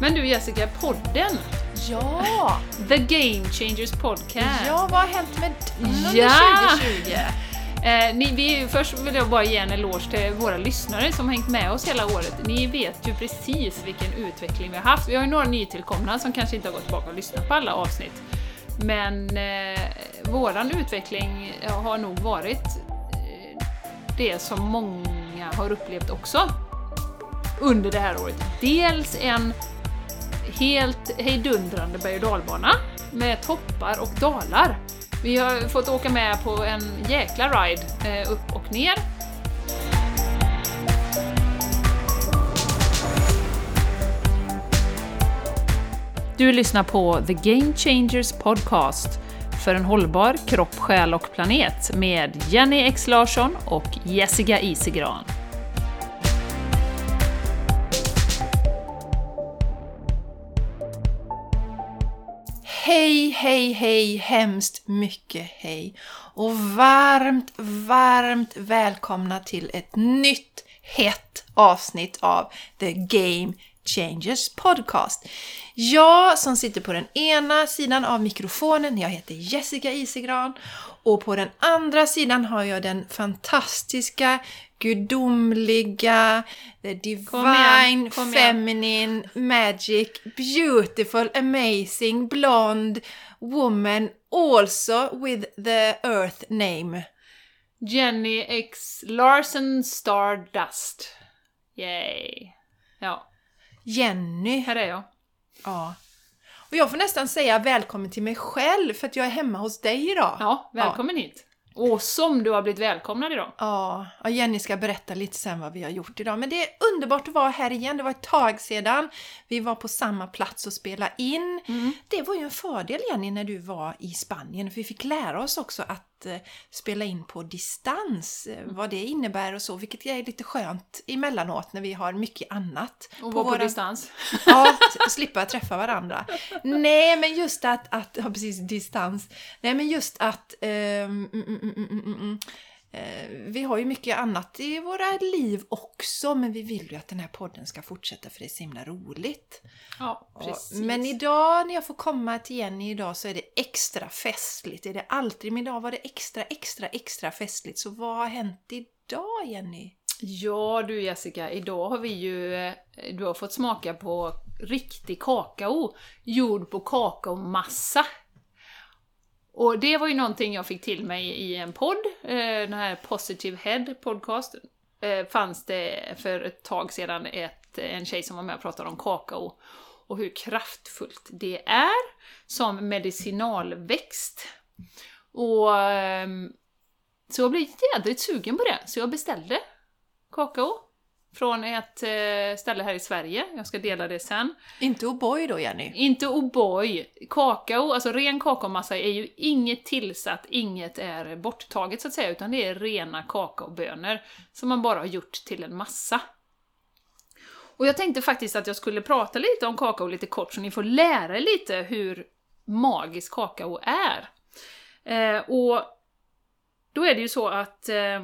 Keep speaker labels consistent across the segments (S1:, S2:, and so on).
S1: Men du Jessica, podden!
S2: Ja!
S1: The Game Changers Podcast.
S2: Ja, vad har hänt med den under
S1: Ja!
S2: 2020?
S1: Eh, ni, vi, först vill jag bara ge en eloge till våra lyssnare som har hängt med oss hela året. Ni vet ju precis vilken utveckling vi har haft. Vi har ju några nytillkomna som kanske inte har gått tillbaka och lyssnat på alla avsnitt. Men eh, våran utveckling har nog varit eh, det som många har upplevt också under det här året. Dels en helt hejdundrande berg och dalbana med toppar och dalar. Vi har fått åka med på en jäkla ride eh, upp och ner. Du lyssnar på The Game Changers Podcast för en hållbar kropp, själ och planet med Jenny X Larsson och Jessica Isigran.
S2: Hej, hej, hej, hemskt mycket hej. Och varmt, varmt välkomna till ett nytt hett avsnitt av The Game Changers Podcast. Jag som sitter på den ena sidan av mikrofonen, jag heter Jessica Isigran och på den andra sidan har jag den fantastiska, gudomliga, the
S1: Kom igen,
S2: divine,
S1: kom igen.
S2: feminine, magic, beautiful, amazing, blonde woman also with the earth name.
S1: Jenny X Larson Stardust. Yay! Ja,
S2: Jenny.
S1: här är jag.
S2: Ja. Och jag får nästan säga välkommen till mig själv för att jag är hemma hos dig idag.
S1: Ja, välkommen hit! Och som du har blivit välkomnad idag.
S2: Ja, ja, Jenny ska berätta lite sen vad vi har gjort idag. Men det är underbart att vara här igen. Det var ett tag sedan. Vi var på samma plats och spela in.
S1: Mm.
S2: Det var ju en fördel Jenny när du var i Spanien. För vi fick lära oss också att eh, spela in på distans. eh,
S1: Mm.
S2: Vad det innebär och så. Vilket är lite skönt emellanåt när vi har mycket annat.
S1: Och på
S2: våra-
S1: distans.
S2: Ja, slippa träffa varandra. Nej, men just att, att ja precis, distans. Nej, men just att ehm, mm, mm, mm, mm, mm, mm. Eh, vi har ju mycket annat i våra liv också, men vi vill ju att den här podden ska fortsätta för det är så himla roligt.
S1: Ja, precis.
S2: Men idag när jag får komma till Jenny idag så är det extra festligt. Är det alltid, men idag var det extra, extra, extra festligt. Så vad har hänt idag Jenny?
S1: Ja du Jessica, idag har vi ju... eh, Du har fått smaka på riktig kakao, gjord på kakaomassa. Och det var ju någonting jag fick till mig i en podd, eh, den här Positive Head podcast. Eh, fanns det för ett tag sedan ett, en tjej som var med och pratade om kakao och hur kraftfullt det är som medicinalväxt. Och ehm, så jag blev jädrigt sugen på det, så jag beställde kakao från ett eh, ställe här i Sverige. Jag ska dela det sen.
S2: Inte O'boy då Jenny?
S1: Inte O'boy. Kakao, alltså ren kakaomassa är ju inget tillsatt, inget är borttaget så att säga, utan det är rena kakaobönor som man bara har gjort till en massa. Och jag tänkte faktiskt att jag skulle prata lite om kakao lite kort så ni får lära er lite hur magisk kakao är. Eh, och då är det ju så att eh,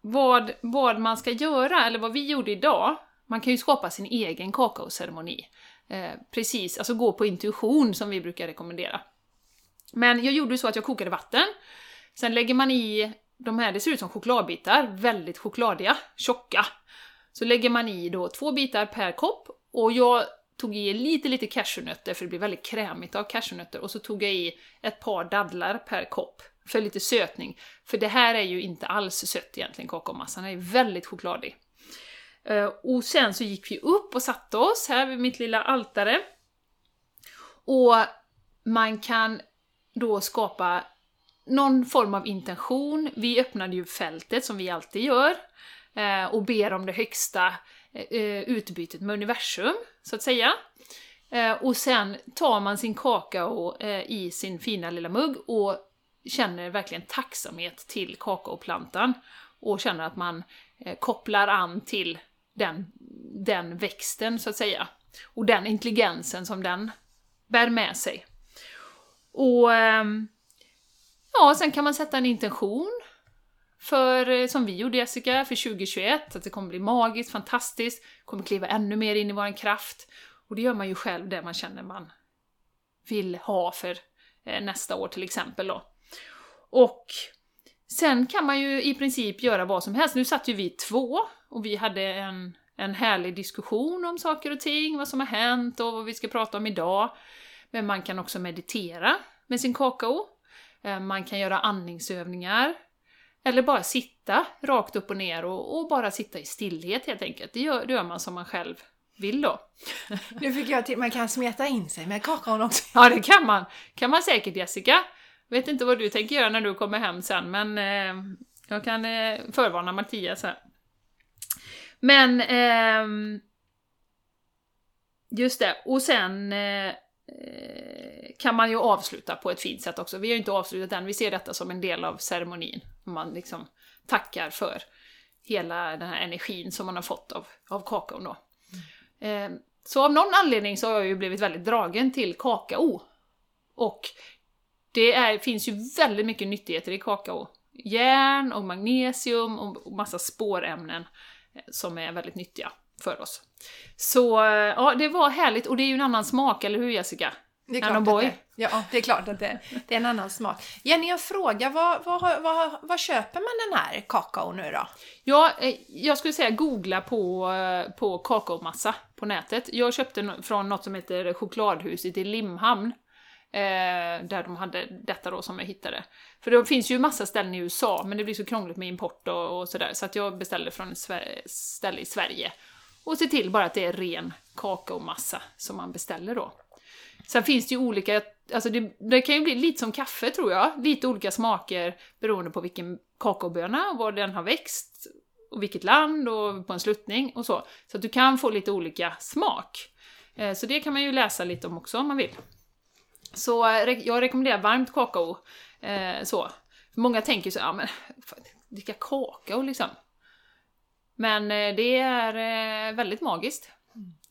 S1: vad, vad man ska göra, eller vad vi gjorde idag, man kan ju skapa sin egen kakaoceremoni. Eh, precis, alltså gå på intuition som vi brukar rekommendera. Men jag gjorde ju så att jag kokade vatten, sen lägger man i de här, det ser ut som chokladbitar, väldigt chokladiga, tjocka. Så lägger man i då två bitar per kopp, och jag tog i lite, lite cashewnötter, för det blir väldigt krämigt av cashewnötter, och så tog jag i ett par dadlar per kopp, för lite sötning. För det här är ju inte alls sött egentligen, kakaomassan är väldigt chokladig. Eh, och sen så gick vi upp och satte oss här vid mitt lilla altare. Och man kan då skapa någon form av intention. Vi öppnade ju fältet som vi alltid gör eh, och ber om det högsta eh, utbytet med universum, så att säga. Och sen tar man sin kakao eh, i sin fina lilla mugg och känner verkligen tacksamhet till kakaoplantan och känner att man eh, kopplar an till den, den växten, så att säga. Och den intelligensen som den bär med sig. Och ehm, ja, sen kan man sätta en intention för, eh, som vi gjorde Jessica, för 2021, att det kommer bli magiskt, fantastiskt, kommer kliva ännu mer in i vår kraft. Och det gör man ju själv, det man känner man vill ha för eh, nästa år till exempel då. Och sen kan man ju i princip göra vad som helst. Nu satt ju vi två och vi hade en, en härlig diskussion om saker och ting, vad som har hänt och vad vi ska prata om idag. Men man kan också meditera med sin kakao. Eh, Man kan göra andningsövningar. Eller bara sitta rakt upp och ner och, och bara sitta i stillhet helt enkelt. Det gör, det gör man som man själv vill då.
S2: Nu fick jag till man kan smeta in sig med kakaon också.
S1: Ja, det kan man. kan man säkert Jessica. Vet inte vad du tänker göra när du kommer hem sen, men eh, jag kan eh, förvarna Mattias här. Men... Eh, just det, och sen eh, kan man ju avsluta på ett fint sätt också. Vi har ju inte avslutat än, vi ser detta som en del av ceremonin. Man liksom tackar för hela den här energin som man har fått av, av kakaon då. Eh, så av någon anledning så har jag ju blivit väldigt dragen till kakao. Och det är, finns ju väldigt mycket nyttigheter i kakao. Järn och magnesium och massa spårämnen eh, som är väldigt nyttiga för oss. Så eh, ja, det var härligt och det är ju en annan smak, eller hur Jessica?
S2: Det är klart
S1: Boy.
S2: det, ja, det är klart att det, det är en annan smak. Jenny, jag frågar, vad, vad, vad, vad köper man den här kakao nu då?
S1: Ja, eh, jag skulle säga googla på, på kakaomassa på nätet. Jag köpte från något som heter Chokladhuset i Limhamn. Eh, där de hade detta då som jag hittade. För det finns ju massa ställen i USA, men det blir så krångligt med import och, och sådär. Så att jag beställde från ett ställe i Sverige. Och se till bara att det är ren kakaomassa som man beställer då. Sen finns det ju olika, alltså det, det kan ju bli lite som kaffe tror jag, lite olika smaker beroende på vilken kakaoböna, var den har växt, och vilket land och på en sluttning och så. Så att du kan få lite olika smak. Eh, Så det kan man ju läsa lite om också om man vill. Så jag rekommenderar varmt kakao. eh, Så. Många tänker så ja men dricka kakao liksom. Men eh, det är eh, väldigt magiskt.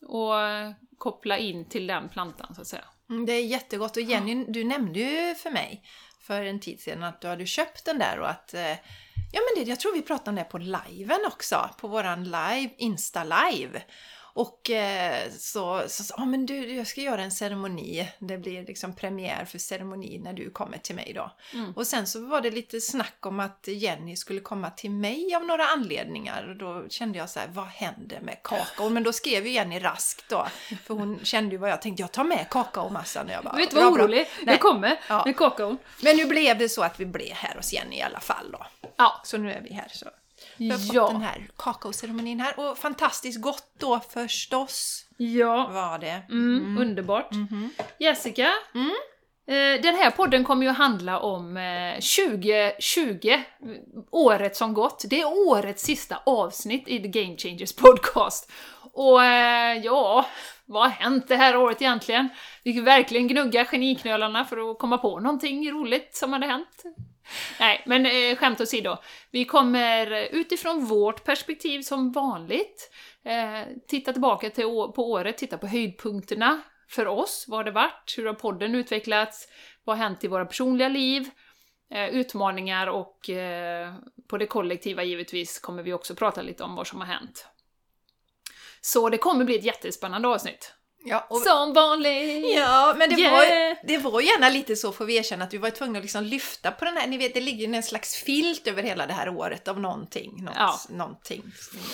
S1: Och eh, koppla in till den plantan så att säga.
S2: Mm, det är jättegott och Jenny, du nämnde ju för mig för en tid sedan att du hade köpt den där och att Ja men det, jag tror vi pratade om det på liven också, på våran live, Insta-live. Och eh, så sa ah, men du, jag ska göra en ceremoni. Det blir liksom premiär för ceremoni när du kommer till mig då.
S1: Mm.
S2: Och sen så var det lite snack om att Jenny skulle komma till mig av några anledningar. Och då kände jag så här, vad händer med kakao? Men då skrev ju Jenny raskt då. För hon kände ju vad jag tänkte, jag tar med kakaomassan. Och jag bara,
S1: Vet du
S2: bra,
S1: vad orolig? Det
S2: Nej.
S1: kommer
S2: Ja.
S1: med kakaon.
S2: Men nu blev det så att vi blev här hos Jenny i alla fall då.
S1: Ja.
S2: Så nu är vi här. Så. Vi har fått
S1: Ja.
S2: den här kakaoceremonin här. Och fantastiskt gott då förstås
S1: Ja.
S2: var det.
S1: Mm, Underbart.
S2: Mhm.
S1: Jessica,
S2: Mm.
S1: eh, den här podden kommer ju handla om eh, 2020, året som gått. Det är årets sista avsnitt i The Game Changers podcast. Och eh, ja, vad har hänt det här året egentligen? Vi fick verkligen gnugga geniknölarna för att komma på någonting roligt som hade hänt. Nej, men eh, skämt åsido. Vi kommer utifrån vårt perspektiv som vanligt eh, titta tillbaka till, å- på året, titta på höjdpunkterna för oss. Vad har det varit? Hur har podden utvecklats? Vad har hänt i våra personliga liv? Eh, utmaningar och eh, på det kollektiva givetvis kommer vi också prata lite om vad som har hänt. Så det kommer bli ett jättespännande avsnitt.
S2: Ja, och,
S1: Som vanligt!
S2: ja, men det,
S1: Yeah.
S2: var, det var gärna lite så får vi erkänna att vi var tvungna att liksom lyfta på den här, ni vet det ligger ju en slags filt över hela det här året av någonting, något,
S1: Ja.
S2: någonting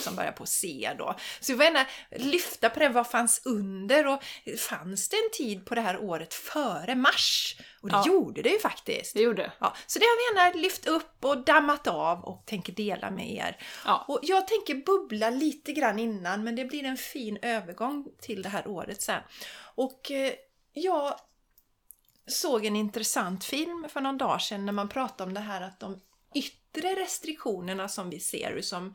S2: som börjar på C då. Så vi var gärna lyfta på det, vad fanns under och fanns det en tid på det här året före mars? Och det
S1: Ja.
S2: gjorde det ju faktiskt.
S1: Det gjorde.
S2: Ja, så det har vi gärna lyft upp och dammat av och tänker dela med er.
S1: Ja.
S2: Och jag tänker bubbla lite grann innan, men det blir en fin övergång till det här året sen. Och eh, jag såg en intressant film för någon dag sedan när man pratade om det här att de yttre restriktionerna som vi ser, som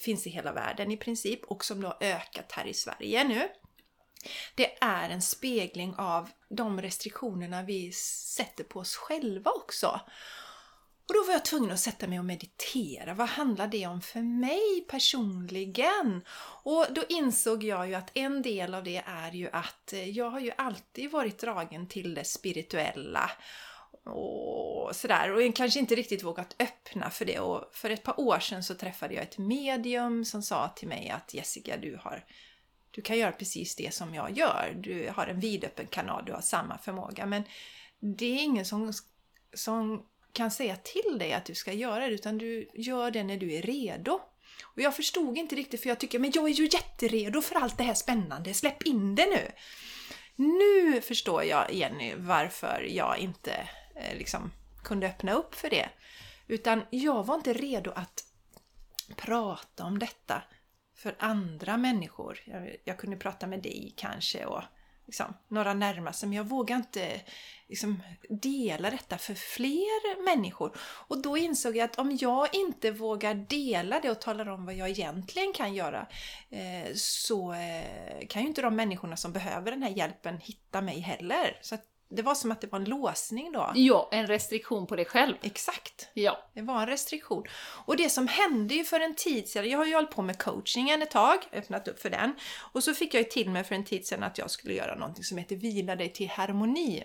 S2: finns i hela världen i princip och som då har ökat här i Sverige nu. Det är en spegling av de restriktionerna vi sätter på oss själva också. Och då var jag tvungen att sätta mig och meditera. Vad handlar det om för mig personligen? Och då insåg jag ju att en del av det är ju att eh, jag har ju alltid varit dragen till det spirituella. och sådär. Och kanske inte riktigt vågat öppna för det. Och för ett par år sedan så träffade jag ett medium som sa till mig att Jessica, du har du kan göra precis det som jag gör. Du har en vidöppen kanal, du har samma förmåga. Men det är ingen som, som kan säga till dig att du ska göra det, utan du gör det när du är redo. Och jag förstod inte riktigt, för jag tycker men jag är ju jätteredo för allt det här spännande, släpp in det nu! Nu förstår jag, Jenny, varför jag inte eh, liksom kunde öppna upp för det. Utan jag var inte redo att prata om detta för andra människor. Jag, jag kunde prata med dig kanske och liksom, några närmaste, men jag vågar inte liksom, dela detta för fler människor. Och då insåg jag att om jag inte vågar dela det och talar om vad jag egentligen kan göra, eh, så eh, kan ju inte de människorna som behöver den här hjälpen hitta mig heller. Så det var som att det var en låsning då.
S1: Ja, en restriktion på dig själv.
S2: Exakt.
S1: Ja.
S2: Det var en restriktion. Och det som hände ju för en tid sedan, jag har ju hållit på med coachingen ett tag, öppnat upp för den. Och så fick jag ju till mig för en tid sedan att jag skulle göra någonting som heter Vila dig till harmoni.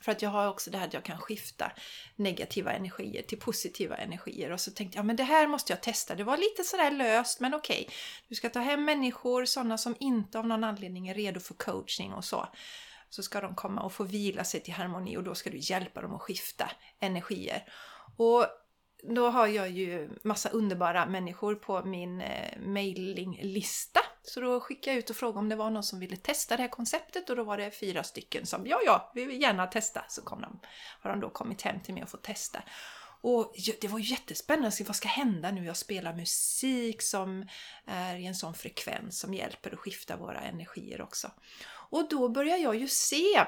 S2: För att jag har också det här att jag kan skifta negativa energier till positiva energier. Och så tänkte jag, men det här måste jag testa. Det var lite sådär löst, men okej. Du ska ta hem människor, sådana som inte av någon anledning är redo för coaching och så så ska de komma och få vila sig till harmoni och då ska du hjälpa dem att skifta energier. Och då har jag ju massa underbara människor på min eh, mailinglista. Så då skickade jag ut och frågade om det var någon som ville testa det här konceptet och då var det fyra stycken som ja, ja, vi vill gärna testa. Så kom de, har de då kommit hem till mig och fått testa. Och det var jättespännande, vad ska hända nu? Jag spelar musik som är i en sån frekvens som hjälper att skifta våra energier också. Och då började jag ju se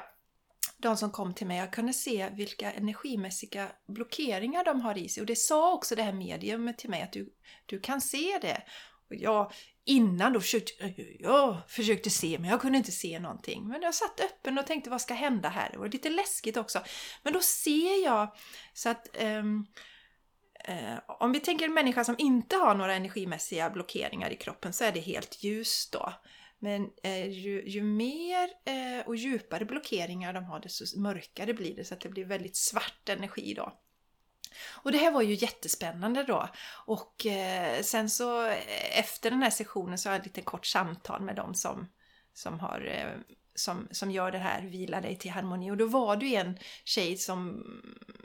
S2: de som kom till mig, jag kunde se vilka energimässiga blockeringar de har i sig. Och det sa också det här mediumet till mig att du, du kan se det. Och jag, innan då försökte jag försökte se, men jag kunde inte se någonting. Men jag satt öppen och tänkte vad ska hända här? Det var lite läskigt också. Men då ser jag så att um, uh, om vi tänker en människa som inte har några energimässiga blockeringar i kroppen så är det helt ljust då. Men eh, ju, ju, mer eh, och djupare blockeringar de har desto mörkare blir det så att det blir väldigt svart energi då. Och det här var ju jättespännande då. Och eh, sen så eh, efter den här sessionen så har jag ett lite kort samtal med dem som, som har eh, som, som gör det här, vila dig till harmoni. Och då var det ju en tjej som,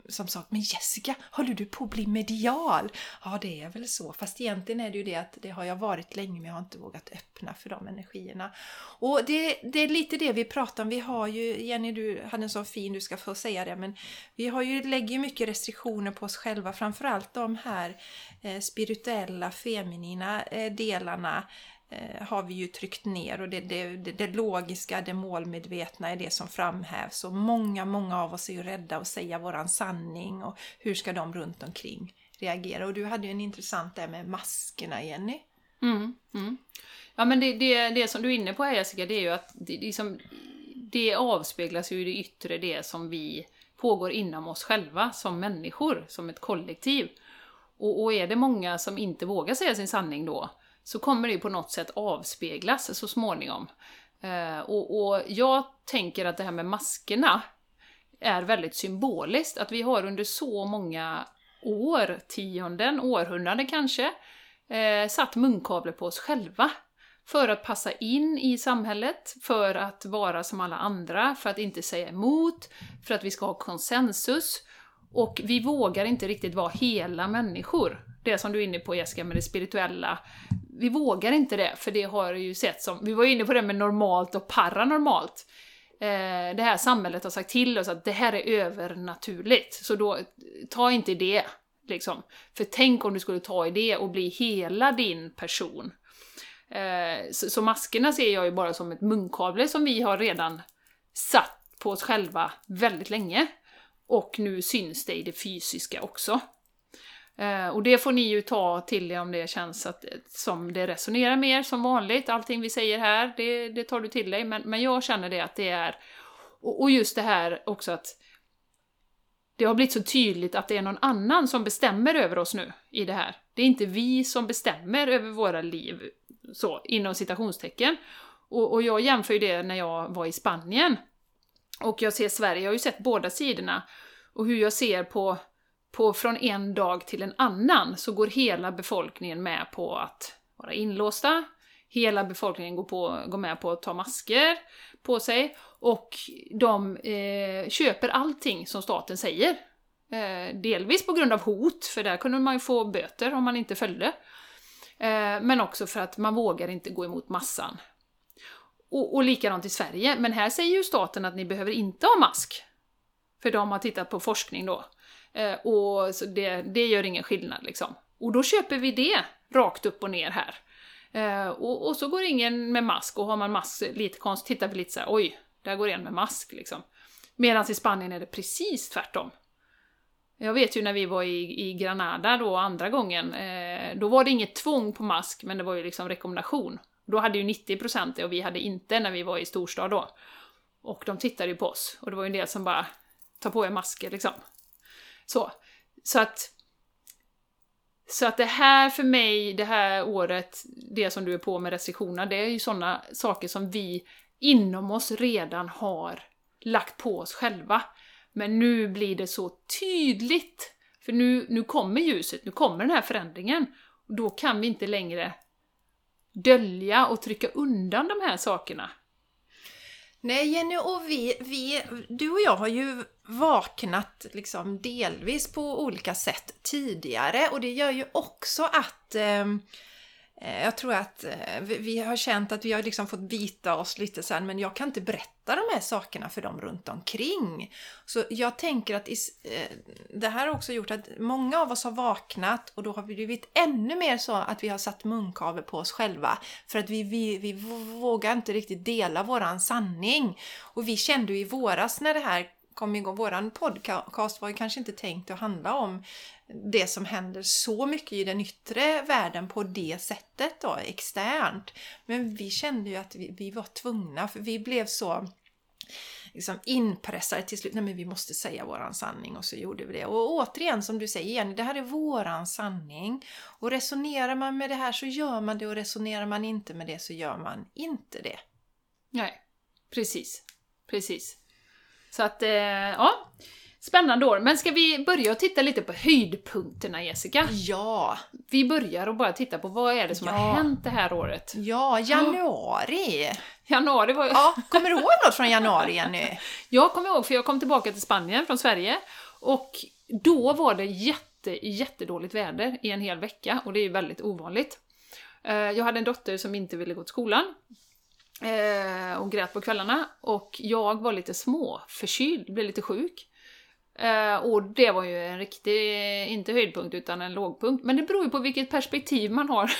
S2: som sa Men Jessica, håller du på att bli medial? Ja, det är väl så. Fast egentligen är det ju det att det har jag varit länge men jag har inte vågat öppna för de energierna. Och det, det är lite det vi pratar om. Vi har ju, Jenny du hade en så fin, du ska få säga det, men vi har ju, lägger ju mycket restriktioner på oss själva. Framförallt de här eh, spirituella, feminina eh, delarna Eh, har vi ju tryckt ner och det, det, det, det, logiska, det målmedvetna är det som framhävs. Och många, många av oss är ju rädda att säga våran sanning och hur ska de runt omkring reagera? Och du hade ju en intressant där med maskerna, Jenny.
S1: Mm, mm. Ja men det, det, det som du är inne på här Jessica, det är ju att det, liksom, det avspeglas ju i det yttre, det som vi pågår inom oss själva som människor, som ett kollektiv. Och, och är det många som inte vågar säga sin sanning då, så kommer det på något sätt avspeglas så småningom. Eh, och, och jag tänker att det här med maskerna är väldigt symboliskt, att vi har under så många årtionden, århundraden kanske, eh, satt munkavle på oss själva. För att passa in i samhället, för att vara som alla andra, för att inte säga emot, för att vi ska ha konsensus. Och vi vågar inte riktigt vara hela människor. Det som du är inne på Jessica, med det spirituella vi vågar inte det, för det har ju sett som, vi var ju inne på det med normalt och paranormalt. Eh, det här samhället har sagt till oss att det här är övernaturligt, så då, ta inte det. Liksom. För tänk om du skulle ta i det och bli hela din person. Eh, så, så, maskerna ser jag ju bara som ett munkavle som vi har redan satt på oss själva väldigt länge. Och nu syns det i det fysiska också. Eh, och det får ni ju ta till er om det känns att, som det resonerar med er som vanligt. Allting vi säger här, det, det tar du till dig. Men, men jag känner det att det är... Och, och just det här också att det har blivit så tydligt att det är någon annan som bestämmer över oss nu i det här. Det är inte vi som bestämmer över våra liv, så, inom citationstecken. Och, och jag jämför ju det när jag var i Spanien. Och jag ser Sverige, jag har ju sett båda sidorna. och hur jag ser på, på från en dag till en annan så går hela befolkningen med på att vara inlåsta, hela befolkningen går, på, går med på att ta masker på sig och de eh, köper allting som staten säger. Eh, delvis på grund av hot, för där kunde man ju få böter om man inte följde. Eh, men också för att man vågar inte gå emot massan. Och, och likadant i Sverige, men här säger ju staten att ni behöver inte ha mask. För de har tittat på forskning då. Eh, och så det, det gör ingen skillnad liksom. Och då köper vi det rakt upp och ner här. Eh, och, och, så går ingen med mask, och har man mask lite konstigt, tittar vi lite såhär, oj, där går en med mask liksom. Medan i Spanien är det precis tvärtom. Jag vet ju när vi var i, i Granada då andra gången, eh, då var det inget tvång på mask, men det var ju liksom rekommendation. Då hade ju 90% det och vi hade inte när vi var i storstad då. Och de tittade ju på oss, och det var ju en del som bara ta på er masker liksom. Så. Så att... Så att det här för mig, det här året, det som du är på med restriktionerna, det är ju sådana saker som vi inom oss redan har lagt på oss själva. Men nu blir det så tydligt, för nu, nu kommer ljuset, nu kommer den här förändringen. Då kan vi inte längre dölja och trycka undan de här sakerna.
S2: Nej Jenny, och vi, vi, du och jag har ju vaknat liksom delvis på olika sätt tidigare och det gör ju också att eh, Eh, jag tror att eh, vi har känt att vi har liksom fått bita oss lite sen, men jag kan inte berätta de här sakerna för dem runt omkring. Så jag tänker att eh, det här har också gjort att många av oss har vaknat och då har vi blivit ännu mer så att vi har satt munkavel på oss själva. För att vi, vi, vi vågar inte riktigt dela våran sanning. Och vi kände ju i våras när det här kom igång. Våran podcast var ju kanske inte tänkt att handla om det som händer så mycket i den yttre världen på det sättet då, externt. Men vi kände ju att vi, vi var tvungna, för vi blev så liksom inpressade till slut. Nej men vi måste säga våran sanning och så gjorde vi det. Och återigen som du säger Jenny, det här är våran sanning. Och resonerar man med det här så gör man det och resonerar man inte med det så gör man inte det.
S1: Nej, precis. Precis. Så att, eh, ja. Spännande år. Men ska vi börja och titta lite på höjdpunkterna, Jessica?
S2: Ja!
S1: Vi börjar och bara titta på vad är det som ja. har hänt det här året?
S2: Ja, januari!
S1: Januari var.
S2: Ja, kommer du ihåg något från januari, Jenny?
S1: Jag kommer ihåg, för jag kom tillbaka till Spanien från Sverige och då var det jätte, jättedåligt väder i en hel vecka och det är ju väldigt ovanligt. Eh, jag hade en dotter som inte ville gå till skolan Eh, och grät på kvällarna. Och jag var lite små förkyld, blev lite sjuk. Eh, och det var ju en riktig, inte höjdpunkt utan en lågpunkt. Men det beror ju på vilket perspektiv man har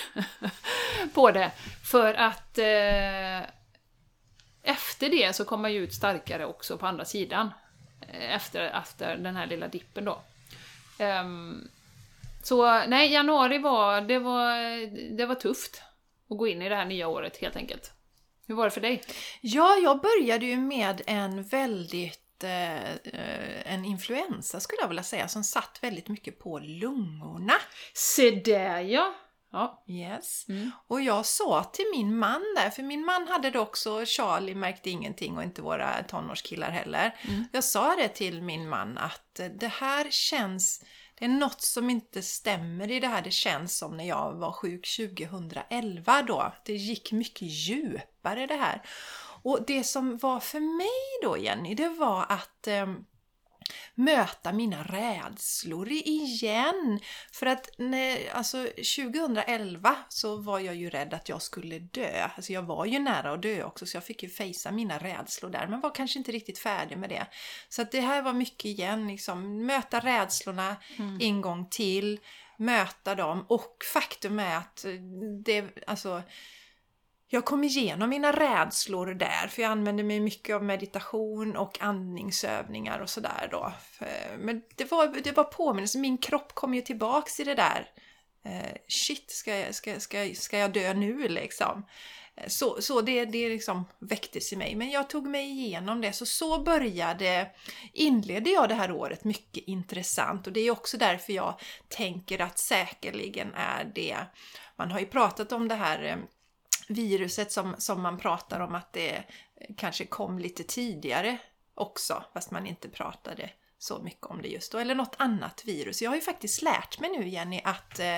S1: på det. För att eh, efter det så kom man ju ut starkare också på andra sidan. Eh, efter, efter den här lilla dippen då. Um, så nej, januari var det, var, det var tufft att gå in i det här nya året helt enkelt. Hur var det för dig?
S2: Ja, jag började ju med en väldigt en influensa skulle jag vilja säga, som satt väldigt mycket på lungorna.
S1: Se där ja!
S2: Ja. Yes. Mm. Och jag sa till min man där, för min man hade då också, Charlie märkte ingenting och inte våra tonårskillar heller. Mm. Jag sa det till min man att det här känns det är något som inte stämmer i det här. Det känns som när jag var sjuk 2011 då. Det gick mycket djupare det här. Och det som var för mig då Jenny, det var att eh, möta mina rädslor igen. För att när, alltså 2011 så var jag ju rädd att jag skulle dö. Alltså jag var ju nära att dö också så jag fick ju fejsa mina rädslor där men var kanske inte riktigt färdig med det. Så att det här var mycket igen, liksom möta rädslorna mm. en gång till, möta dem och faktum är att det, alltså jag kom igenom mina rädslor där, för jag använde mig mycket av meditation och andningsövningar och sådär då. Men det var, det var påminnelse, min kropp kom ju tillbaks i det där. Eh, shit, ska jag, ska, ska, ska jag dö nu liksom? Eh, så, så det, det liksom väcktes i mig. Men jag tog mig igenom det. Så så började, inledde jag det här året mycket intressant. Och det är också därför jag tänker att säkerligen är det, man har ju pratat om det här eh, viruset som, som man pratar om att det kanske kom lite tidigare också, fast man inte pratade så mycket om det just då, eller något annat virus. Jag har ju faktiskt lärt mig nu Jenny att eh,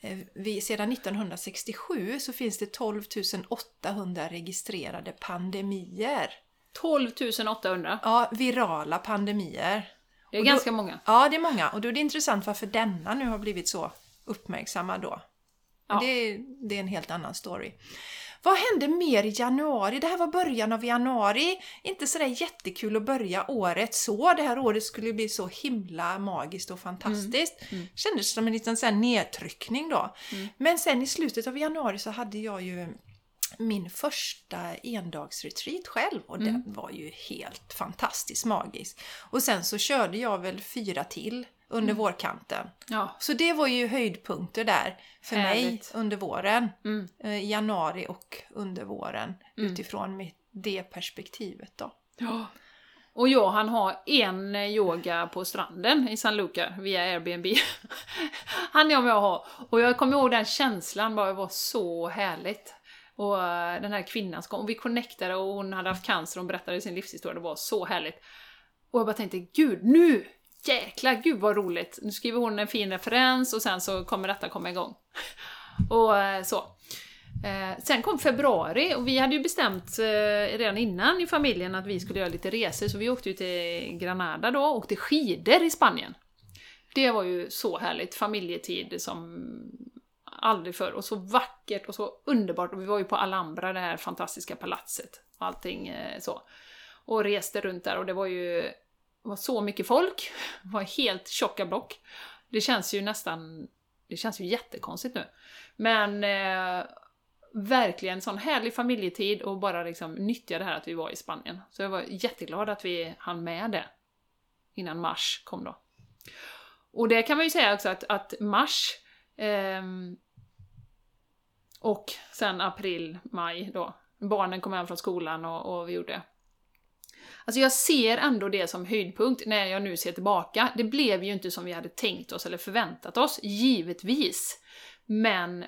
S2: eh vi, sedan 1967 så finns det 12 800 registrerade pandemier.
S1: 12 800?
S2: Ja, virala pandemier.
S1: Det är och ganska många.
S2: Ja, det är många. Och då är det intressant varför denna nu har blivit så uppmärksammad då. Ja. det, det är en helt annan story. Vad hände mer i januari? Det här var början av januari. Inte sådär jättekul att börja året så. Det här året skulle bli så himla magiskt och fantastiskt. Mm. Mm. Kändes som en liten sån nedtryckning då. Mm. Men sen i slutet av januari så hade jag ju min första endagsretreat själv och mm. den var ju helt fantastiskt magisk. Och sen så körde jag väl fyra till under mm. vårkanten. Ja. Så det var ju höjdpunkter där för Härligt. mig under våren. Mm. Eh, januari och under våren mm. utifrån mitt, det perspektivet då.
S1: Ja. Och jag han har en yoga på stranden i San Luca via Airbnb. han jag med att ha. Och jag kommer ihåg den känslan, bara det var så härligt. Och eh, den här kvinnan, och vi connectade och hon hade haft cancer och hon berättade sin livshistoria, det var så härligt. Och jag bara tänkte, gud nu! Jäklar, gud vad roligt! Nu skriver hon en fin referens och sen så kommer detta komma igång. och eh, så. Eh, sen kom februari och vi hade ju bestämt eh, redan innan i familjen att vi skulle göra lite resor, så vi åkte ju till Granada då och åkte skidor i Spanien. Det var ju så härligt, familjetid som aldrig förr. Och så vackert och så underbart. Och vi var ju på Alhambra, det här fantastiska palatset. Och allting eh, så. Och reste runt där och det var ju var så mycket folk. Det var helt tjocka block. Det känns ju nästan... Det känns ju jättekonstigt nu. Men eh, verkligen sån härlig familjetid och bara liksom nyttja det här att vi var i Spanien. Så jag var jätteglad att vi hann med det innan mars kom då. Och det kan man ju säga också att, att mars eh, och sen april, maj då. Barnen kom hem från skolan och, och vi gjorde Alltså jag ser ändå det som höjdpunkt när jag nu ser tillbaka. Det blev ju inte som vi hade tänkt oss eller förväntat oss, givetvis. Men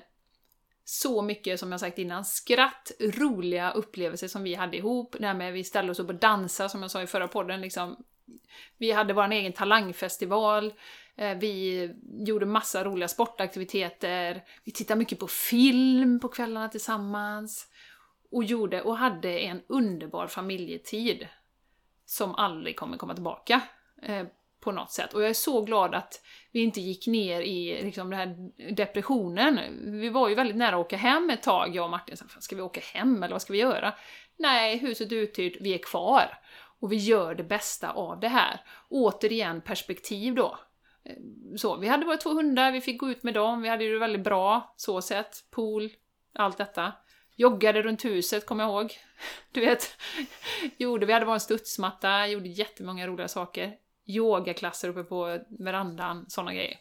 S1: så mycket, som jag sagt innan, skratt, roliga upplevelser som vi hade ihop. Det här med att vi ställde oss upp och dansade, som jag sa i förra podden. Liksom. Vi hade vår egen talangfestival. Eh, vi gjorde massa roliga sportaktiviteter. Vi tittade mycket på film på kvällarna tillsammans. Och gjorde och hade en underbar familjetid. Som aldrig kommer komma tillbaka. Eh, på något sätt. Och jag är så glad att vi inte gick ner i liksom, den här depressionen. Vi var ju väldigt nära att åka hem ett tag, jag och Martin. Ska vi åka hem eller vad ska vi göra? Nej, huset är uthyrt, vi är kvar. Och vi gör det bästa av det här. Återigen perspektiv då. Eh, så, vi hade våra två hundar, vi fick gå ut med dem, vi hade det väldigt bra, så sett. Pool, allt detta. Joggade runt huset, kommer jag ihåg. Du vet, gjorde, vi hade vår studsmatta, gjorde jättemånga roliga saker. Yogaklasser uppe på verandan, sådana grejer.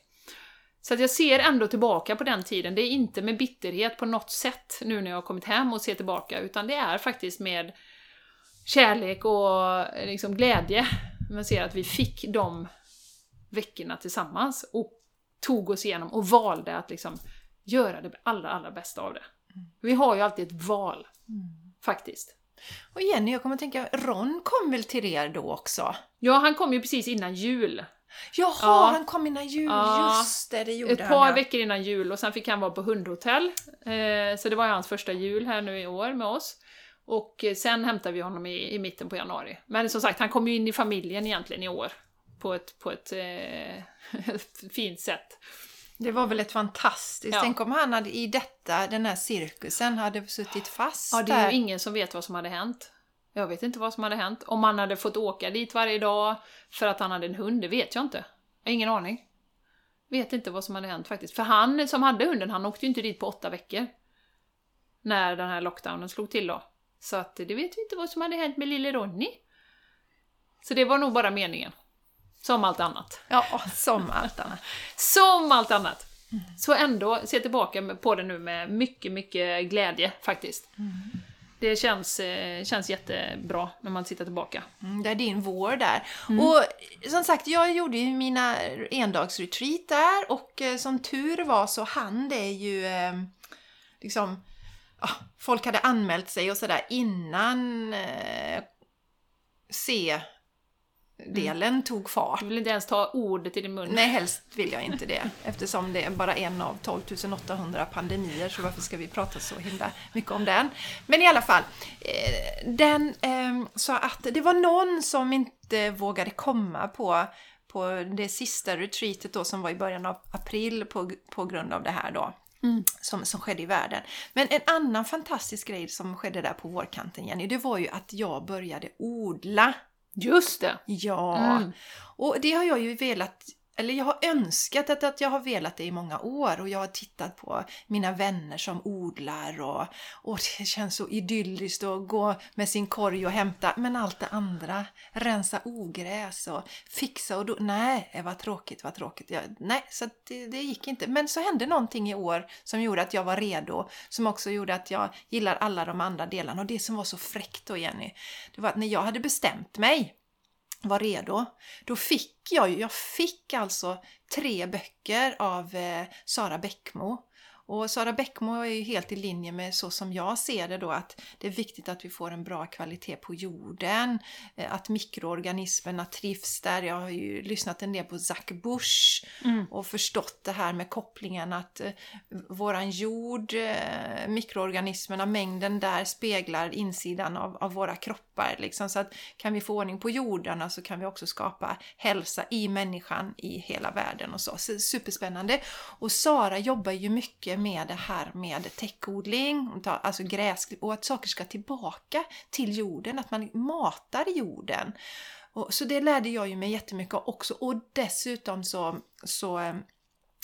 S1: Så att jag ser ändå tillbaka på den tiden. Det är inte med bitterhet på något sätt nu när jag har kommit hem och ser tillbaka, utan det är faktiskt med kärlek och eh, liksom glädje. Man ser att vi fick de veckorna tillsammans och tog oss igenom och valde att liksom göra det allra, allra bästa av det. Vi har ju alltid ett val, mm. faktiskt.
S2: Och Jenny, jag kommer att tänka, Ron kom väl till er då också?
S1: Ja, han kom ju precis innan jul.
S2: Jaha, ja. han kom innan jul, ja. just det, det gjorde
S1: Ett par han, ja. veckor innan jul och sen fick han vara på hundhotell. Eh, så det var ju hans första jul här nu i år med oss. Och sen hämtade vi honom i, i mitten på januari. Men som sagt, han kom ju in i familjen egentligen i år på ett, på ett eh, fint sätt.
S2: Det var väl ett fantastiskt... Ja. Tänk om han hade, i detta, den här cirkusen hade suttit fast
S1: Ja, det är ju ingen som vet vad som hade hänt. Jag vet inte vad som hade hänt. Om han hade fått åka dit varje dag för att han hade en hund, det vet jag inte. Jag har ingen aning. Vet inte vad som hade hänt faktiskt. För han som hade hunden, han åkte ju inte dit på åtta veckor. När den här lockdownen slog till då. Så att det vet vi inte vad som hade hänt med lille Ronny. Så det var nog bara meningen. Som allt annat.
S2: Ja, som allt annat.
S1: som allt annat! Mm. Så ändå se tillbaka på det nu med mycket, mycket glädje faktiskt. Mm. Det känns, eh, känns jättebra när man tittar tillbaka.
S2: Mm, det är din vår där. Mm. Och som sagt, jag gjorde ju mina endagsretreat där och eh, som tur var så hann det ju eh, liksom folk hade anmält sig och sådär innan eh, se delen tog fart.
S1: Du vill inte ens ta ordet i din mun.
S2: Nej, helst vill jag inte det. Eftersom det är bara en av 12 800 pandemier, så varför ska vi prata så himla mycket om den? Men i alla fall, eh, den eh, sa att det var någon som inte vågade komma på på det sista retreatet då som var i början av april på, på grund av det här då.
S1: Mm.
S2: Som, som skedde i världen. Men en annan fantastisk grej som skedde där på vårkanten Jenny, det var ju att jag började odla.
S1: Just det!
S2: Ja,
S1: Mm.
S2: och det har jag ju velat eller jag har önskat att, att jag har velat det i många år och jag har tittat på mina vänner som odlar och, och det känns så idylliskt att gå med sin korg och hämta, men allt det andra, rensa ogräs och fixa och då, nej, vad tråkigt, vad tråkigt. Jag, nej, så det, det gick inte. Men så hände någonting i år som gjorde att jag var redo, som också gjorde att jag gillar alla de andra delarna och det som var så fräckt då Jenny, det var att när jag hade bestämt mig var redo, då fick jag ju, jag fick alltså tre böcker av eh, Sara Bäckmo. Och Sara Bäckmo är ju helt i linje med så som jag ser det då att det är viktigt att vi får en bra kvalitet på jorden, eh, att mikroorganismerna trivs där. Jag har ju lyssnat en del på Zack Bush
S1: Mm.
S2: och förstått det här med kopplingen att eh, våran jord, eh, mikroorganismerna, mängden där speglar insidan av, av våra kroppar. Liksom. Så att kan vi få ordning på jordarna så kan vi också skapa hälsa i människan i hela världen och så. så superspännande. Och Sara jobbar ju mycket med det här med täckodling, alltså gräsklipp och att saker ska tillbaka till jorden, att man matar jorden. Och, så det lärde jag ju mig jättemycket av också och dessutom så, så eh,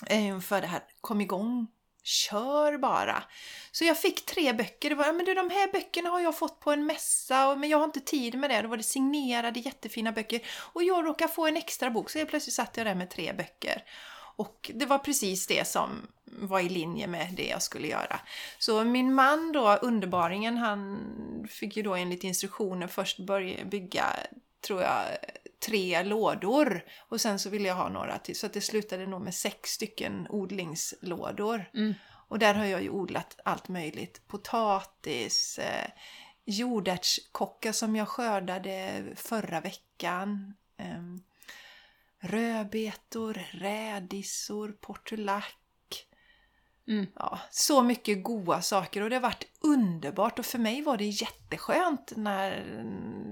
S2: är för det här kom igång, kör bara. Så jag fick tre böcker. Det var, "Ja, men du, de här böckerna har jag fått på en mässa, och- men jag har inte tid med det. Då var det signerade jättefina böcker. Och jag råkade få en extra bok, så helt plötsligt satt jag där med tre böcker. Och det var precis det som var i linje med det jag skulle göra. Så min man då, underbaringen, han fick ju då enligt instruktioner först börja bygga, tror jag, tre lådor. Och sen så ville jag ha några till, så att det slutade nog med sex stycken odlingslådor.
S1: Mm.
S2: Och där har jag ju odlat allt möjligt. Potatis, eh, jordärtskockar som jag skördade förra veckan. ehm, rödbetor, rädisor, portulack.
S1: Mm.
S2: Ja, så mycket goda saker och det har varit underbart och för mig var det jätteskönt när,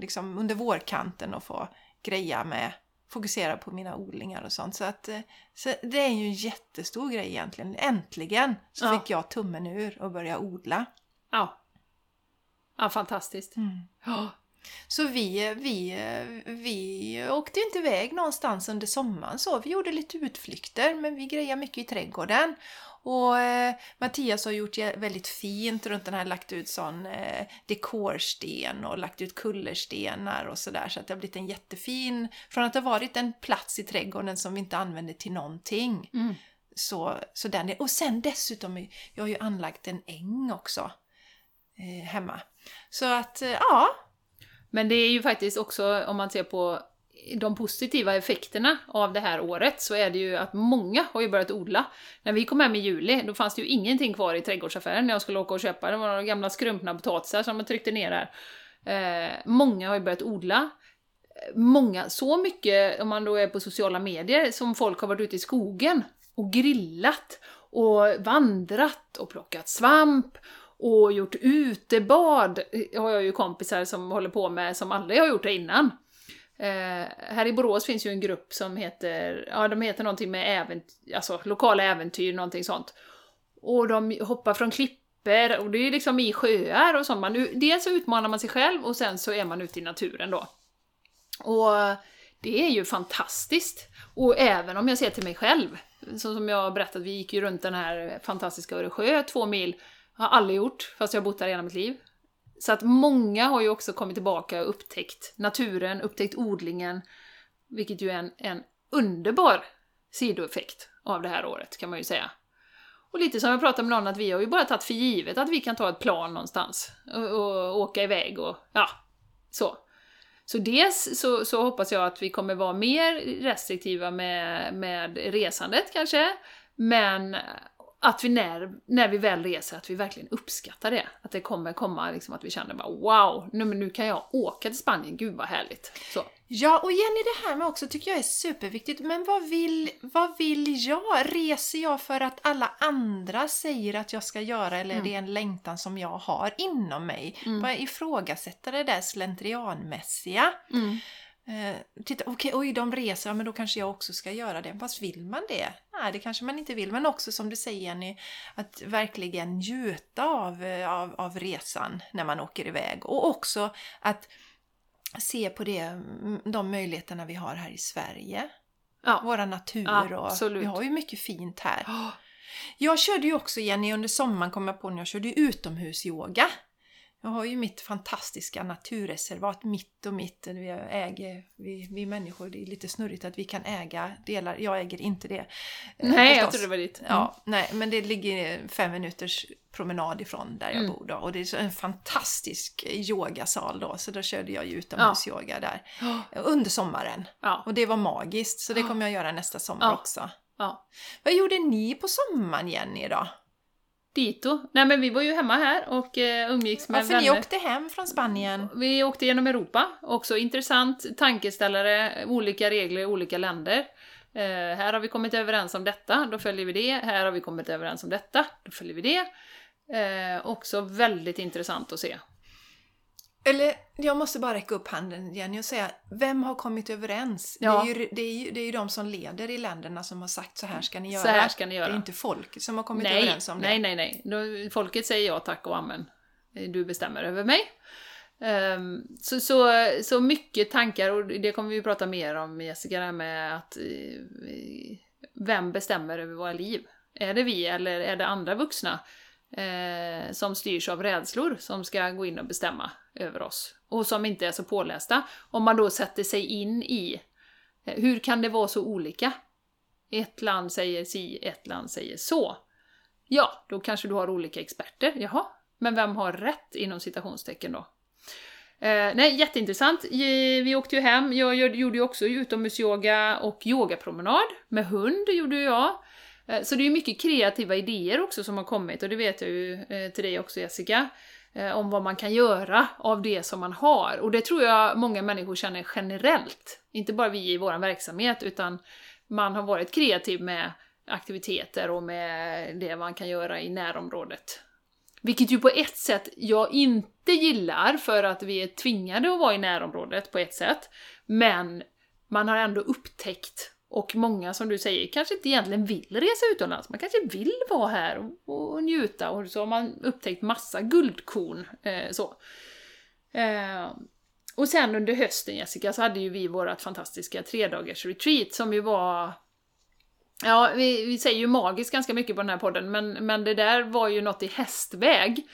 S2: liksom, under vårkanten att få greja med, fokusera på mina odlingar och sånt. Så, att, eh, så det är ju en jättestor grej egentligen. Äntligen så
S1: Ja.
S2: fick jag tummen ur och börja odla.
S1: Ja. Ja, fantastiskt. Ja.
S2: Så vi, vi, vi åkte inte iväg någonstans under sommaren så. Vi gjorde lite utflykter men vi grejade mycket i trädgården. Och eh, Mattias har gjort väldigt fint runt den här, lagt ut sån eh, dekorsten och lagt ut kullerstenar och sådär. Så att det har blivit en jättefin, från att det har varit en plats i trädgården som vi inte använde till någonting.
S1: Mm.
S2: Så, så den, och sen dessutom, jag har ju anlagt en äng också eh, hemma. Så att, eh, ja,
S1: men det är ju faktiskt också, om man ser på de positiva effekterna av det här året, så är det ju att många har ju börjat odla. När vi kom hem i juli, då fanns det ju ingenting kvar i trädgårdsaffären när jag skulle åka och köpa. Det var några gamla skrumpna potatisar som man tryckte ner där. Eh, många har ju börjat odla. Många, så mycket, om man då är på sociala medier, som folk har varit ute i skogen och grillat och vandrat och plockat svamp och gjort utebad. Har jag ju kompisar som håller på med som aldrig har gjort det innan. Eh, här i Borås finns ju en grupp som heter, ja de heter någonting med äventyr, alltså lokala äventyr, någonting sånt. Och de hoppar från klippor och det är liksom i sjöar och sånt. Man, dels så utmanar man sig själv och sen så är man ute i naturen då. Och det är ju fantastiskt. Och även om jag ser till mig själv, så som jag berättat, vi gick ju runt den här fantastiska Öresjö, två mil, har aldrig gjort, fast jag har bott där hela mitt liv. Så att många har ju också kommit tillbaka och upptäckt naturen, upptäckt odlingen, vilket ju är en, en underbar sidoeffekt av det här året, kan man ju säga. Och lite som jag pratade med någon, att vi har ju bara tagit för givet att vi kan ta ett plan någonstans och, och åka iväg och ja, så. Så dels så, så hoppas jag att vi kommer vara mer restriktiva med, med resandet kanske, men att vi när, när vi väl reser, att vi verkligen uppskattar det. Att det kommer komma liksom att vi känner bara wow, nu, men nu kan jag åka till Spanien, gud vad härligt. Så.
S2: Ja, och Jenny, det här med också tycker jag är superviktigt. Men vad vill, vad vill jag? Reser jag för att alla andra säger att jag ska göra eller är det en längtan som jag har inom mig?
S1: Mm.
S2: Bara ifrågasätta det där slentrianmässiga.
S1: Mm.
S2: Eh, titta, okej, oj, de reser, ja, men då kanske jag också ska göra det. Fast vill man det? Nej, det kanske man inte vill. Men också som du säger Jenny, att verkligen njuta av, eh, av, av resan när man åker iväg. Och också att se på det, mm, de möjligheterna vi har här i Sverige.
S1: Ja.
S2: Våra natur och
S1: Absolut.
S2: vi har ju mycket fint här. Jag körde ju också Jenny under sommaren kom jag på när jag körde utomhusyoga. Jag har ju mitt fantastiska naturreservat mitt och mitt. Vi äger, vi, vi människor, det är lite snurrigt att vi kan äga delar. Jag äger inte det. eh,
S1: Nej, jag
S2: förstås.
S1: trodde det var ditt.
S2: Ja, nej, men det ligger fem minuters promenad ifrån där jag
S1: Mm.
S2: bor då. Och det är en fantastisk yogasal då, så då körde jag ju utomhusyoga där.
S1: Mm.
S2: Under sommaren.
S1: Ja.
S2: Och det var magiskt, så det kommer jag göra nästa sommar
S1: Ja.
S2: också.
S1: ja.
S2: Vad gjorde ni på sommaren Jenny då?
S1: Dito. Nej men vi var ju hemma här och eh, umgicks med
S2: Ja, för
S1: vänner.
S2: ni åkte hem från Spanien.
S1: Vi åkte genom Europa, också intressant tankeställare, olika regler i olika länder. Eh, här har vi kommit överens om detta, då följer vi det. Här har vi kommit överens om detta, då följer vi det. Eh, också väldigt intressant att se.
S2: Eller, jag måste bara räcka upp handen Jenny och säga, vem har kommit överens?
S1: Ja.
S2: Det, är ju, det, är ju, det är ju de som leder i länderna som har sagt så här ska ni göra.
S1: Så här ska ni
S2: Det
S1: göra.
S2: är inte folket som har kommit
S1: nej,
S2: överens om det.
S1: nej, nej, nej. Folket säger ja tack och amen. Du bestämmer över mig. Ehm, så, så, så mycket tankar, och det kommer vi prata mer om Jessica, det här med att eh, vem bestämmer över våra liv? Är det vi eller är det andra vuxna eh, som styrs av rädslor som ska gå in och bestämma över oss? Och som inte är så pålästa. Om man då sätter sig in i eh, hur kan det vara så olika? Ett land säger si, ett land säger så. Ja, då kanske du har olika experter. Jaha, men vem har rätt inom citationstecken då? Eh, nej, jätteintressant. Vi åkte ju hem, jag gjorde ju också utomhusyoga och yogapromenad med hund, gjorde ju jag. Eh, så det är ju mycket kreativa idéer också som har kommit och det vet jag ju eh, till dig också Jessica. Eh, om vad man kan göra av det som man har. Och det tror jag många människor känner generellt. Inte bara vi i vår verksamhet utan man har varit kreativ med aktiviteter och med det man kan göra i närområdet. Vilket ju på ett sätt jag inte gillar för att vi är tvingade att vara i närområdet på ett sätt. Men man har ändå upptäckt, och många som du säger kanske inte egentligen vill resa utomlands, man kanske vill vara här och, och njuta och så har man upptäckt massa guldkorn. Eh, så. Eh, och sen under hösten Jessica så hade ju vi vårt fantastiska tredagars retreat som ju var Ja, vi, vi säger ju magiskt ganska mycket på den här podden, men, men det där var ju något i hästväg.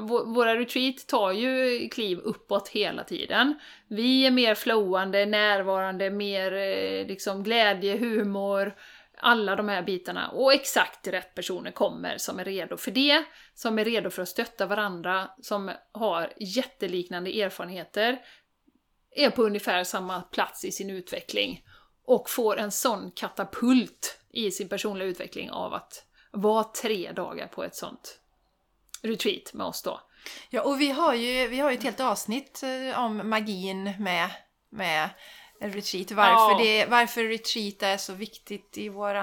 S1: Våra retreat tar ju kliv uppåt hela tiden. Vi är mer flowande, närvarande, mer eh, liksom glädje, humor, alla de här bitarna. Och exakt rätt personer kommer som är redo för det, som är redo för att stötta varandra, som har jätteliknande erfarenheter, är på ungefär samma plats i sin utveckling och får en sån katapult i sin personliga utveckling av att vara tre dagar på ett sånt retreat med oss då.
S2: Ja, och vi har ju, vi har ju ett helt avsnitt eh, om magin med, med retreat. Varför,
S1: Ja.
S2: det, varför retreat är så viktigt i vår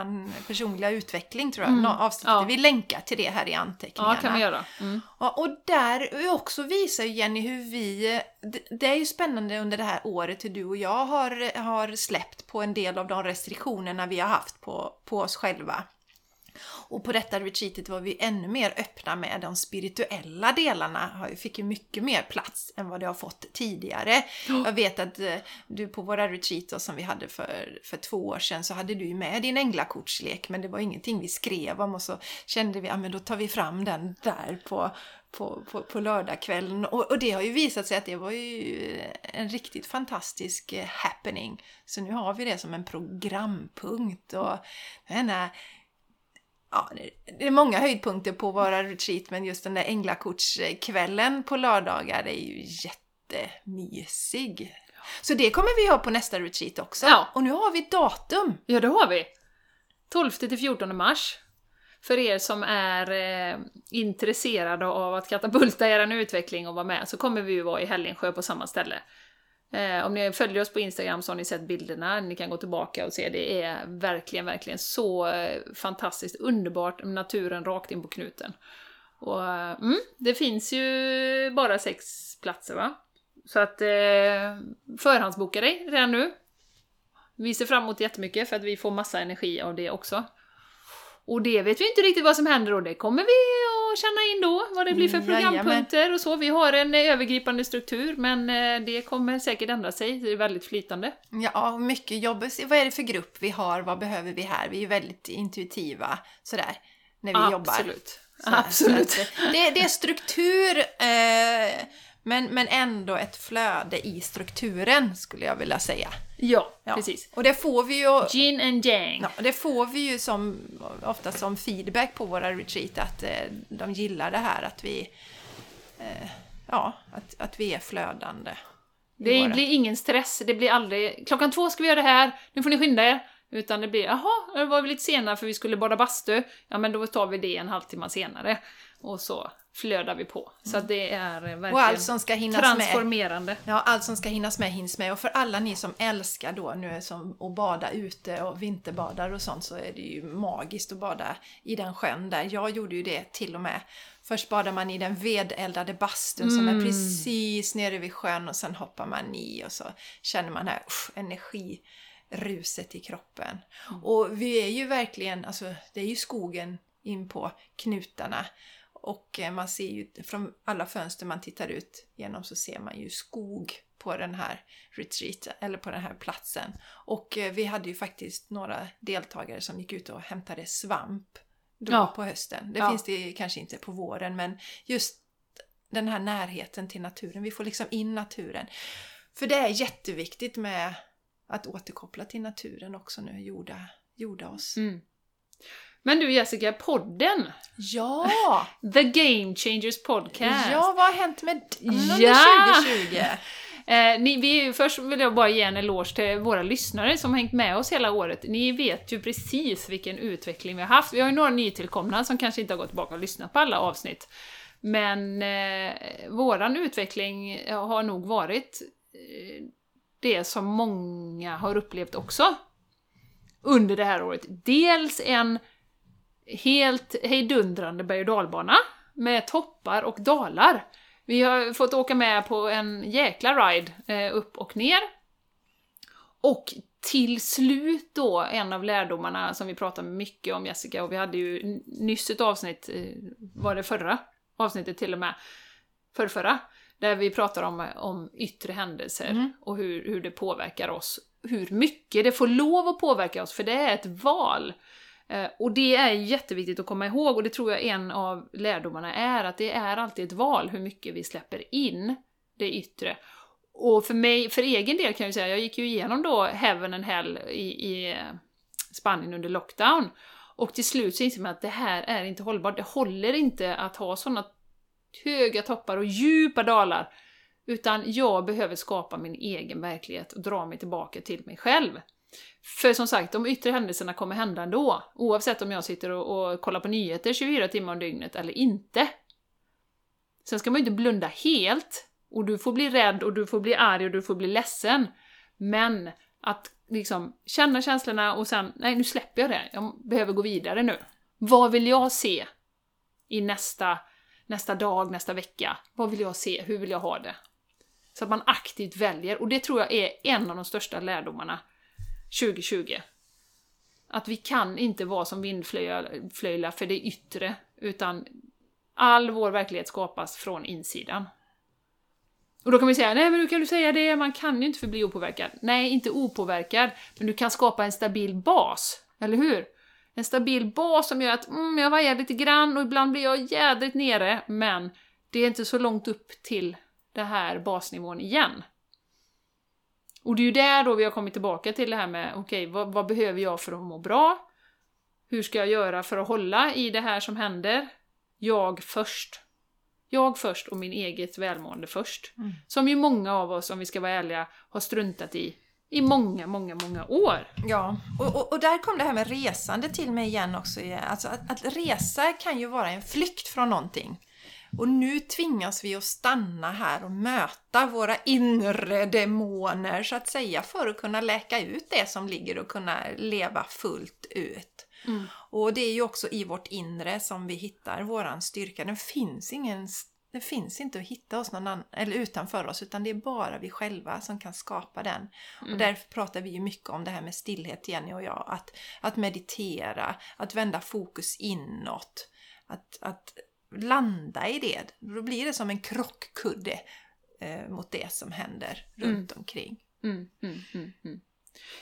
S2: personliga utveckling tror jag.
S1: Mm.
S2: Avsnittet.
S1: Ja.
S2: Vi länkar till det här i
S1: Ja,
S2: anteckningarna.
S1: kan vi göra. Mm.
S2: Ja, och där också visar Jenny hur vi... det- Det är ju spännande under det här året hur du och jag har, har släppt på en del av de restriktionerna vi har haft på, på oss själva. Och på detta retreatet var vi ännu mer öppna med de spirituella delarna. Ju- Fick ju mycket mer plats än vad det har fått tidigare. Jag vet att eh, du på våra retreat då, som vi hade för, för två år sedan så hade du ju med din änglakortslek men det var ingenting vi skrev om och så kände vi att ja, då tar vi fram den där på, på, på, på lördagskvällen. Och, och det har ju visat sig att det var ju en riktigt fantastisk eh, happening. Så nu har vi det som en programpunkt och den här Ja, det- är många höjdpunkter på våra retreat men just den där änglakortskvällen på lördagar är ju jättemysig. Så det kommer vi ha på nästa retreat också.
S1: Ja.
S2: Och nu har vi datum!
S1: Ja, det har vi! 12 till 14 mars. För er som är eh, intresserade av att katapulta er utveckling och vara med så kommer vi ju vara i Hällingsjö på samma ställe. Eh, om ni följer oss på Instagram så har ni sett bilderna, ni kan gå tillbaka och se. Det är verkligen, verkligen så eh, fantastiskt underbart, naturen rakt in på knuten. Och eh, mm, det finns ju bara sex platser va? Så att eh, förhandsboka dig redan nu. Vi ser fram emot jättemycket för att vi får massa energi av det också. Och det vet vi inte riktigt vad som händer och det kommer vi att känna in då, vad det blir för
S2: Mm,
S1: programpunkter och så. Vi har en eh, övergripande struktur men eh, det kommer säkert ändra sig, det är väldigt flytande.
S2: Ja, mycket jobb. Vad är det för grupp vi har? Vad behöver vi här? Vi är väldigt intuitiva sådär när vi jobbar.
S1: Absolut.
S2: Så här,
S1: Absolut.
S2: att det, det är struktur, eh, men, men ändå ett flöde i strukturen skulle jag vilja säga.
S1: Ja,
S2: Ja.
S1: precis.
S2: Och det får vi ju
S1: Yin and yang.
S2: Ja, det får vi ju som, ofta som feedback på våra retreat att eh, de gillar det här att vi eh, ja, att, att vi är flödande.
S1: Det
S2: våra-
S1: blir ingen stress, det blir aldrig klockan två ska vi göra det här, nu får ni skynda er. Utan det blir, jaha, det var vi lite senare för vi skulle bada bastu, ja men då tar vi det en halvtimme senare. Och så flödar vi på. Så att det är eh, verkligen
S2: Och allt som ska hinnas med.
S1: transformerande.
S2: Ja, allt som ska hinnas med hinns med. Och för alla ni som älskar då nu som att bada ute och vinterbadar och sånt så är det ju magiskt att bada i den sjön där. Jag gjorde ju det till och med. Först badar man i den vedeldade bastun som är precis nere vid sjön och sen hoppar man i och så känner man här usch, energiruset i kroppen. Och vi är ju verkligen, alltså det är ju skogen in på knutarna. Och eh, man ser ju från alla fönster man tittar ut genom så ser man ju skog på den här retreaten, eller på den här platsen. Och eh, vi hade ju faktiskt några deltagare som gick ut och hämtade svamp då
S1: Ja.
S2: på hösten. Det
S1: Ja.
S2: finns det kanske inte på våren men just den här närheten till naturen, vi får liksom in naturen. För det är jätteviktigt med att återkoppla till naturen också nu, jorda, jorda oss.
S1: Mm. Men du Jessica, podden!
S2: Ja!
S1: The Game Changers Podcast!
S2: Ja, vad har hänt med den under
S1: Ja!
S2: 2020?
S1: Eh, ni, vi, först vill jag bara ge en eloge till våra lyssnare som hängt med oss hela året. Ni vet ju precis vilken utveckling vi har haft. Vi har ju några nytillkomna som kanske inte har gått tillbaka och lyssnat på alla avsnitt. Men eh, våran utveckling har nog varit eh, det som många har upplevt också under det här året. Dels en helt hejdundrande berg och dalbana med toppar och dalar. Vi har fått åka med på en jäkla ride eh, upp och ner. Och till slut då, en av lärdomarna som vi pratade mycket om Jessica, och vi hade ju nyss ett avsnitt, eh, var det förra avsnittet till och med, förrförra, där vi pratar om, om yttre händelser och hur, hur det påverkar oss. Hur mycket det får lov att påverka oss, för det är ett val. Eh, och det är jätteviktigt att komma ihåg, och det tror jag en av lärdomarna är, att det är alltid ett val hur mycket vi släpper in det yttre. Och för mig, för egen del kan jag ju säga, jag gick ju igenom då Heaven and Hell i, i eh, Spanien under lockdown. Och till slut så inser man att det här är inte hållbart. Det håller inte att ha sådana höga toppar och djupa dalar. Utan jag behöver skapa min egen verklighet och dra mig tillbaka till mig själv. För som sagt, de yttre händelserna kommer hända ändå. Oavsett om jag sitter och, och kollar på nyheter 24 timmar om dygnet eller inte. Sen ska man ju inte blunda helt. Och du får bli rädd och du får bli arg och du får bli ledsen. Men att liksom känna känslorna och sen, nej nu släpper jag det. Jag behöver gå vidare nu. Vad vill jag se i nästa, nästa dag, nästa vecka? Vad vill jag se? Hur vill jag ha det? Så att man aktivt väljer. Och det tror jag är en av de största lärdomarna 2020. Att vi kan inte vara som vindflöjlar för det yttre, utan all vår verklighet skapas från insidan. Och då kan vi säga, nej men hur kan du säga det? Man kan ju inte förbli opåverkad. Nej, inte opåverkad, men du kan skapa en stabil bas, eller hur? En stabil bas som gör att mm, jag vajar lite grann och ibland blir jag jädrigt nere, men det är inte så långt upp till den här basnivån igen. Och det är ju där då vi har kommit tillbaka till det här med, okej, vad, vad behöver jag för att må bra? Hur ska jag göra för att hålla i det här som händer? Jag först. Jag först och min eget välmående först. Som ju många av oss, om vi ska vara ärliga, har struntat i i många, många, många år.
S2: Ja, och, och, och där kom det här med resande till mig igen också. Alltså att, att resa kan ju vara en flykt från någonting. Och nu tvingas vi att stanna här och möta våra inre demoner så att säga för att kunna läka ut det som ligger och kunna leva fullt ut.
S1: Mm.
S2: Och det är ju också i vårt inre som vi hittar våran styrka. Den finns ingen det finns inte att hitta hos någon annan, eller utanför oss, utan det är bara vi själva som kan skapa den.
S1: Mm.
S2: Och därför pratar vi ju mycket om det här med stillhet, Jenny och jag. Att, att meditera, att vända fokus inåt, att, att landa i det. Då blir det som en krockkudde eh, mot det som händer runt omkring.
S1: Mm, mm, mm, mm.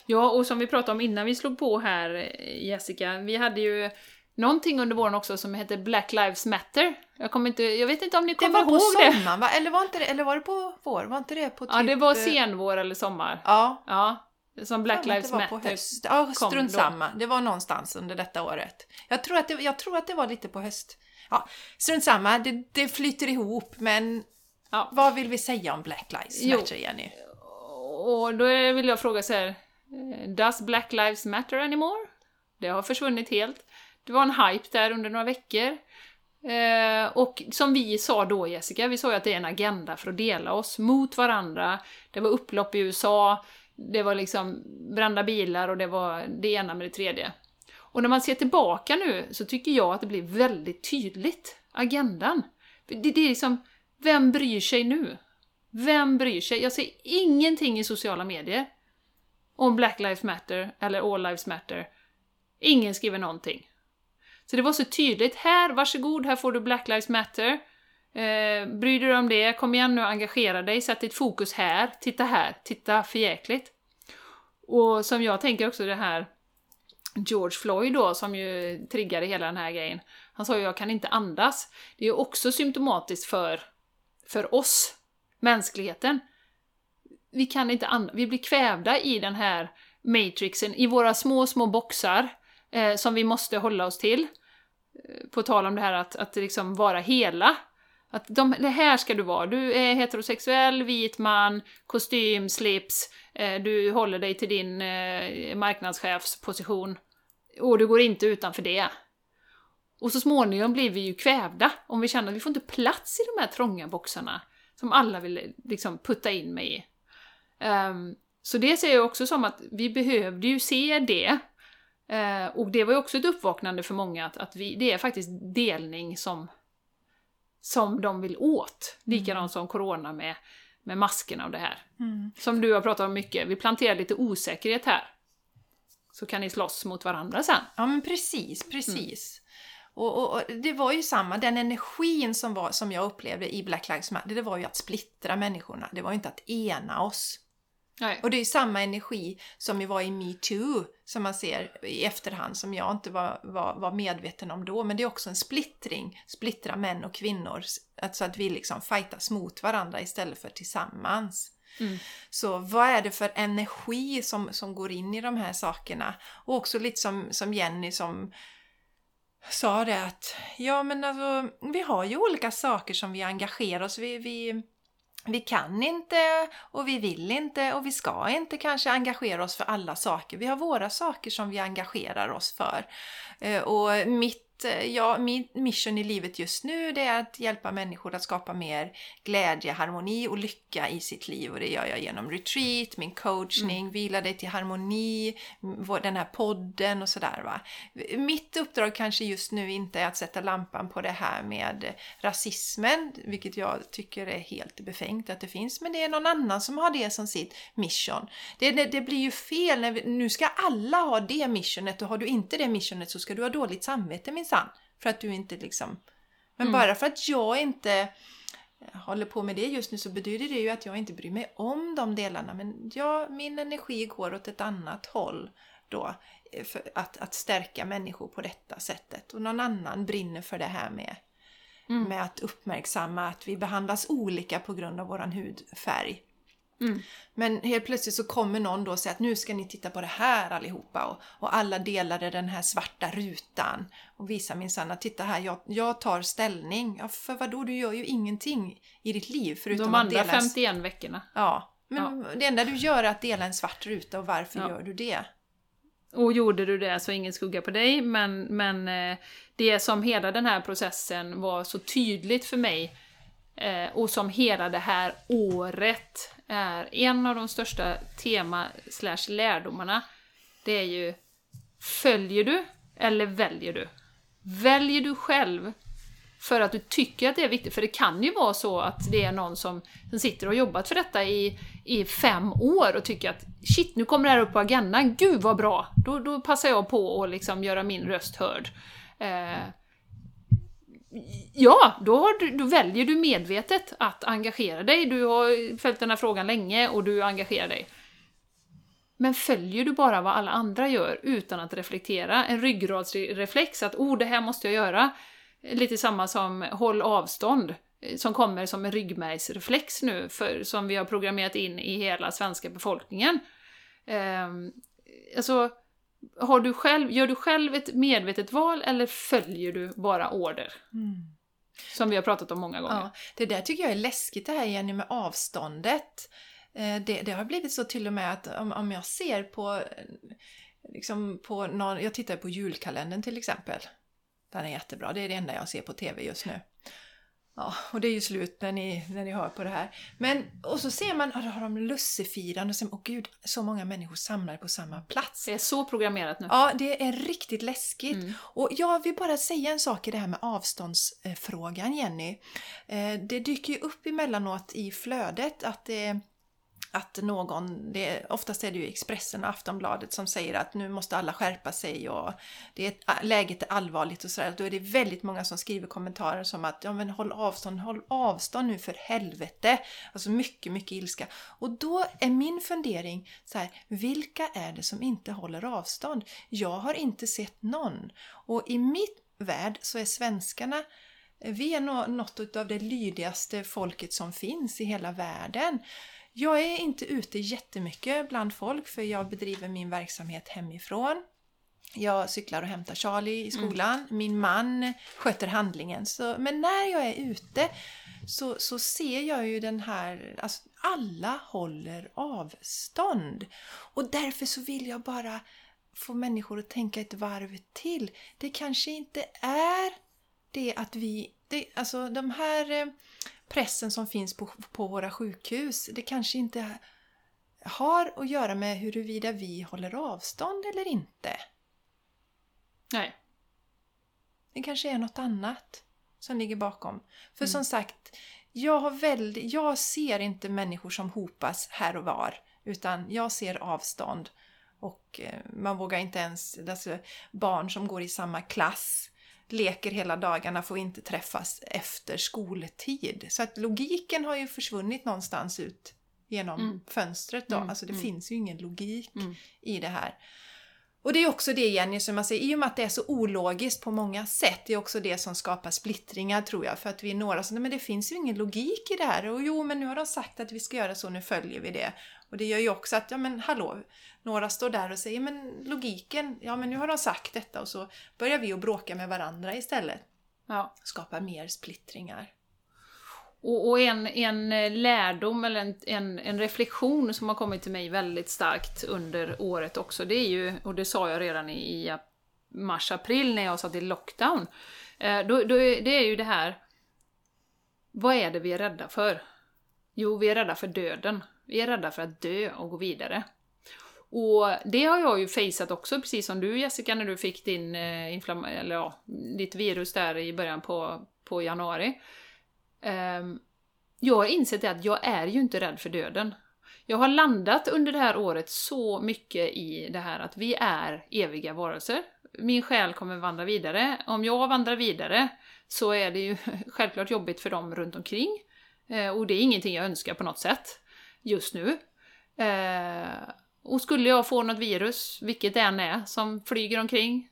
S1: Ja, och som vi pratade om innan vi slog på här, eh, Jessica, vi hade ju någonting under våren också som hette Black Lives Matter. Jag, kommer inte, jag vet inte om ni
S2: Det
S1: kommer
S2: var på
S1: ihåg det?
S2: sommaren, va? Eller var, inte det, eller var det på vår? Var inte det på typ...
S1: Ja, det var
S2: eh,
S1: senvår eller sommar.
S2: Ja,
S1: Ja, som Black
S2: att
S1: Lives
S2: det var på
S1: Matter.
S2: höst. Ja, strunt samma. Det var någonstans under detta året. Jag tror att det, jag tror att det var lite på höst. Ja, strunt samma. Det, det flyter ihop, men
S1: Ja.
S2: vad vill vi säga om Black Lives
S1: Jo.
S2: Matter, Jenny?
S1: Och då vill jag fråga så här, eh, Does Black Lives Matter anymore? Det har försvunnit helt. Det var en hype där under några veckor. Eh, och som vi sa då Jessica, vi sa ju att det är en agenda för att dela oss mot varandra. Det var upplopp i USA, det var liksom brända bilar och det var det ena med det tredje. Och när man ser tillbaka nu så tycker jag att det blir väldigt tydligt, agendan. Det, det är liksom, vem bryr sig nu? Vem bryr sig? Jag ser ingenting i sociala medier om Black Lives Matter eller All Lives Matter. Ingen skriver någonting. Så det var så tydligt. Här, varsågod, här får du Black Lives Matter. Eh, bryr du dig om det, kom igen nu engagera dig, sätt ditt fokus här, titta här, titta förjäkligt. Och som jag tänker också det här George Floyd då, som ju triggade hela den här grejen. Han sa ju jag kan inte andas. Det är ju också symptomatiskt för, för oss, mänskligheten. Vi kan inte andas, vi blir kvävda i den här matrixen, i våra små, små boxar eh, som vi måste hålla oss till. Eh, på tal om det här att, att liksom vara hela. Att de, det här ska du vara. Du är heterosexuell, vit man, kostym, slips, eh, du håller dig till din eh, marknadschefsposition. Och du går inte utanför det. Och så småningom blir vi ju kvävda om vi känner att vi får inte plats i de här trånga boxarna som alla vill liksom putta in mig i. Ehm, så det ser jag också som att vi behövde ju se det. Eh, och det var ju också ett uppvaknande för många att, att vi, det är faktiskt delning som, som de vill åt. Likadant som corona med, med maskerna och det här.
S2: Mm.
S1: Som du har pratat om mycket, vi planterar lite osäkerhet här. Så kan ni slåss mot varandra sen.
S2: Ja, men precis, precis. Och, och, och det var ju samma, den energin som, var, som jag upplevde i Black Lives Matter, det var ju att splittra människorna. Det var ju inte att ena oss.
S1: Nej.
S2: Och det är ju samma energi som ju var i metoo, som man ser i efterhand, som jag inte var, var, var medveten om då. Men det är också en splittring, splittra män och kvinnor, alltså att vi liksom fightas mot varandra istället för tillsammans.
S1: Mm.
S2: Så vad är det för energi som, som går in i de här sakerna? Och också lite som, som Jenny som sa det att ja men alltså vi har ju olika saker som vi engagerar oss vi, vi, vi kan inte och vi vill inte och vi ska inte kanske engagera oss för alla saker. Vi har våra saker som vi engagerar oss för. Eh, och mitt, eh, ja, min mission i livet just nu det är att hjälpa människor att skapa mer glädje, harmoni och lycka i sitt liv. Och det gör jag genom retreat, min coachning, vila dig till harmoni, den här podden och sådär. Va? Mitt uppdrag kanske just nu inte är att sätta lampan på det här med rasismen, vilket jag tycker är helt befängt att det finns, men det är någon annan som har det som sitt mission. Det, det, det blir ju fel när vi, nu ska alla ha det missionet och har du inte det missionet så ska du ha dåligt samvete minsann. För att du inte liksom... Men bara för att jag inte håller på med det just nu så betyder det ju att jag inte bryr mig om de delarna. Men ja, min energi går åt ett annat håll då. eh, att, att stärka människor på detta sättet. Och någon annan brinner för det här med, med att uppmärksamma att vi behandlas olika på grund av våran hudfärg.
S1: Mm.
S2: Men helt plötsligt så kommer någon då och säger att nu ska ni titta på det här allihopa och, och alla delade den här svarta rutan och visar minsann att titta här, jag, jag tar ställning. Ja, för vadå, du gör ju ingenting i ditt liv förutom
S1: De
S2: att
S1: andra
S2: dela en...
S1: 51 veckorna.
S2: Ja, men det enda du gör är att dela en svart ruta och varför
S1: Ja.
S2: gör du det?
S1: och gjorde du det så ingen skugga på dig, men, men eh, det som hela den här processen var så tydligt för mig eh, och som hela det här året är en av de största tema slash lärdomarna, det är ju Följer du eller väljer du? Väljer du själv för att du tycker att det är viktigt? För det kan ju vara så att det är någon som, som sitter och jobbat för detta i, i fem år och tycker att shit, nu kommer det här upp på agendan, gud vad bra! Då, då passar jag på att liksom göra min röst hörd. Eh, ja, då, har du, då väljer du medvetet att engagera dig. Du har följt den här frågan länge och du engagerar dig. Men följer du bara vad alla andra gör utan att reflektera, en ryggradsreflex att oh, det här måste jag göra, lite samma som håll avstånd, som kommer som en ryggmärgsreflex nu, för, som vi har programmerat in i hela svenska befolkningen. Eh, alltså, har du själv, gör du själv ett medvetet val eller följer du bara order? Mm. Som vi har pratat om många gånger. Ja,
S2: det där tycker jag är läskigt det här Jenny med avståndet. Eh, det, det, har blivit så till och med att om, om jag ser på, liksom på någon, jag tittar på julkalendern till exempel. Den är jättebra, det är det enda jag ser på TV just nu. Ja, och det är ju slut när ni, när ni hör på det här. Men, och så ser man, då har de lussefirande och sen, åh gud, så många människor samlade på samma plats.
S1: Det är så programmerat nu.
S2: Ja, det är riktigt läskigt. Mm. Och jag vill bara säga en sak i det här med avståndsfrågan, Jenny. Eh, det dyker ju upp emellanåt i flödet att det att någon, det, oftast är det ju Expressen och Aftonbladet som säger att nu måste alla skärpa sig och det är, läget är allvarligt och sådär. Då är det väldigt många som skriver kommentarer som att ja men håll avstånd, håll avstånd nu för helvete. Alltså mycket, mycket ilska. Och då är min fundering så här, vilka är det som inte håller avstånd? Jag har inte sett någon. Och i mitt värld så är svenskarna eh, vi är något av det lydigaste folket som finns i hela världen. Jag är inte ute jättemycket bland folk för jag bedriver min verksamhet hemifrån. Jag cyklar och hämtar Charlie i skolan. Mm. Min man sköter handlingen. Så, men när jag är ute så, så ser jag ju den här... Alltså, alla håller avstånd. Och därför så vill jag bara få människor att tänka ett varv till. Det kanske inte är det att vi... Det, alltså de här eh, pressen som finns på, på våra sjukhus, det kanske inte har att göra med huruvida vi håller avstånd eller inte.
S1: Nej.
S2: Det kanske är något annat som ligger bakom. För mm. som sagt, jag, har väldigt, jag ser inte människor som hopas här och var, utan jag ser avstånd. Och eh, man vågar inte ens, alltså barn som går i samma klass leker hela dagarna får inte träffas efter skoltid. Så att logiken har ju försvunnit någonstans ut genom mm. fönstret då. Mm. Alltså det mm. finns ju ingen logik mm. i det här. Och det är också det Jenny, som man säger, i och med att det är så ologiskt på många sätt, det är också det som skapar splittringar tror jag. För att vi är några som, men det finns ju ingen logik i det här. Och jo, men nu har de sagt att vi ska göra så, nu följer vi det. Och det gör ju också att, ja men hallå, några står där och säger, men logiken, ja men nu har de sagt detta och så börjar vi att bråka med varandra istället.
S1: Ja.
S2: Skapar mer splittringar.
S1: Och, och, en, en lärdom eller en, en, en, reflektion som har kommit till mig väldigt starkt under året också, det är ju, och det sa jag redan i, i mars-april när jag satt i lockdown, eh, då, då, det är ju det här, vad är det vi är rädda för? Jo, vi är rädda för döden. Vi är rädda för att dö och gå vidare. Och det har jag ju faceat också, precis som du Jessica, när du fick din eh, inflamm eller ja, ditt virus där i början på, på januari. Um, jag har insett att jag är ju inte rädd för döden. Jag har landat under det här året så mycket i det här att vi är eviga varelser. Min själ kommer vandra vidare. Om jag vandrar vidare så är det ju självklart jobbigt för dem runt omkring. Eh, och det är ingenting jag önskar på något sätt just nu. Eh, och skulle jag få något virus, vilket det än är, som flyger omkring,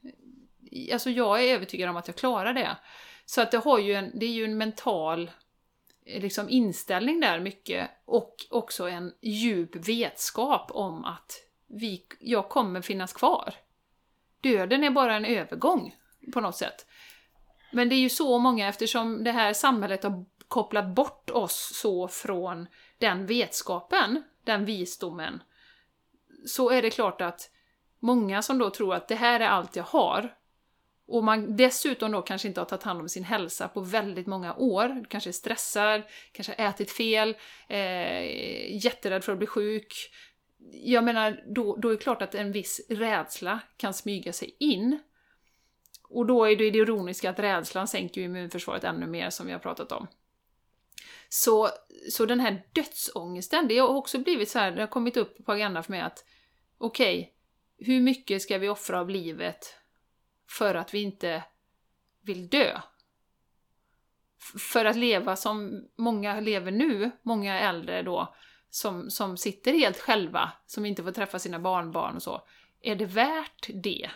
S1: alltså jag är övertygad om att jag klarar det. Så att det, har ju en, det är ju en mental liksom, inställning där mycket, och också en djup vetskap om att vi, jag kommer finnas kvar. Döden är bara en övergång, på något sätt. Men det är ju så många, eftersom det här samhället har kopplat bort oss så från den vetskapen, den visdomen, så är det klart att många som då tror att det här är allt jag har. Och man dessutom då kanske inte har tagit hand om sin hälsa på väldigt många år. Kanske är stressad, kanske har ätit fel, eh, jätterädd för att bli sjuk. Jag menar, då, då är det klart att en viss rädsla kan smyga sig in. Och då är det det ironiska att rädslan sänker immunförsvaret ännu mer, som vi har pratat om. Så, så den här dödsångesten, det har också blivit så här, det har kommit upp på agendan för mig att okej, okay, hur mycket ska vi offra av livet för att vi inte vill dö? För att leva som många lever nu, många äldre då, som, som sitter helt själva, som inte får träffa sina barnbarn och så. Är det värt det?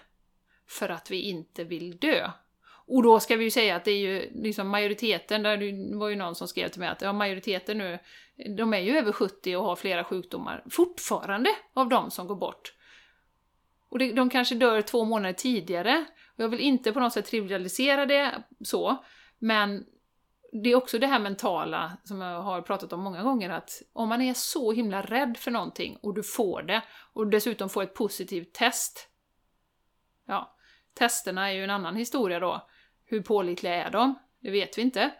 S1: För att vi inte vill dö? Och då ska vi ju säga att det är ju liksom majoriteten, där det var ju någon som skrev till mig att ja, majoriteten nu, de är ju över 70 och har flera sjukdomar fortfarande av de som går bort. Och det, de kanske dör två månader tidigare. Och jag vill inte på något sätt trivialisera det så, men det är också det här mentala som jag har pratat om många gånger, att om man är så himla rädd för någonting och du får det, och dessutom får ett positivt test, ja, testerna är ju en annan historia då. Hur pålitliga är de? Det vet vi inte.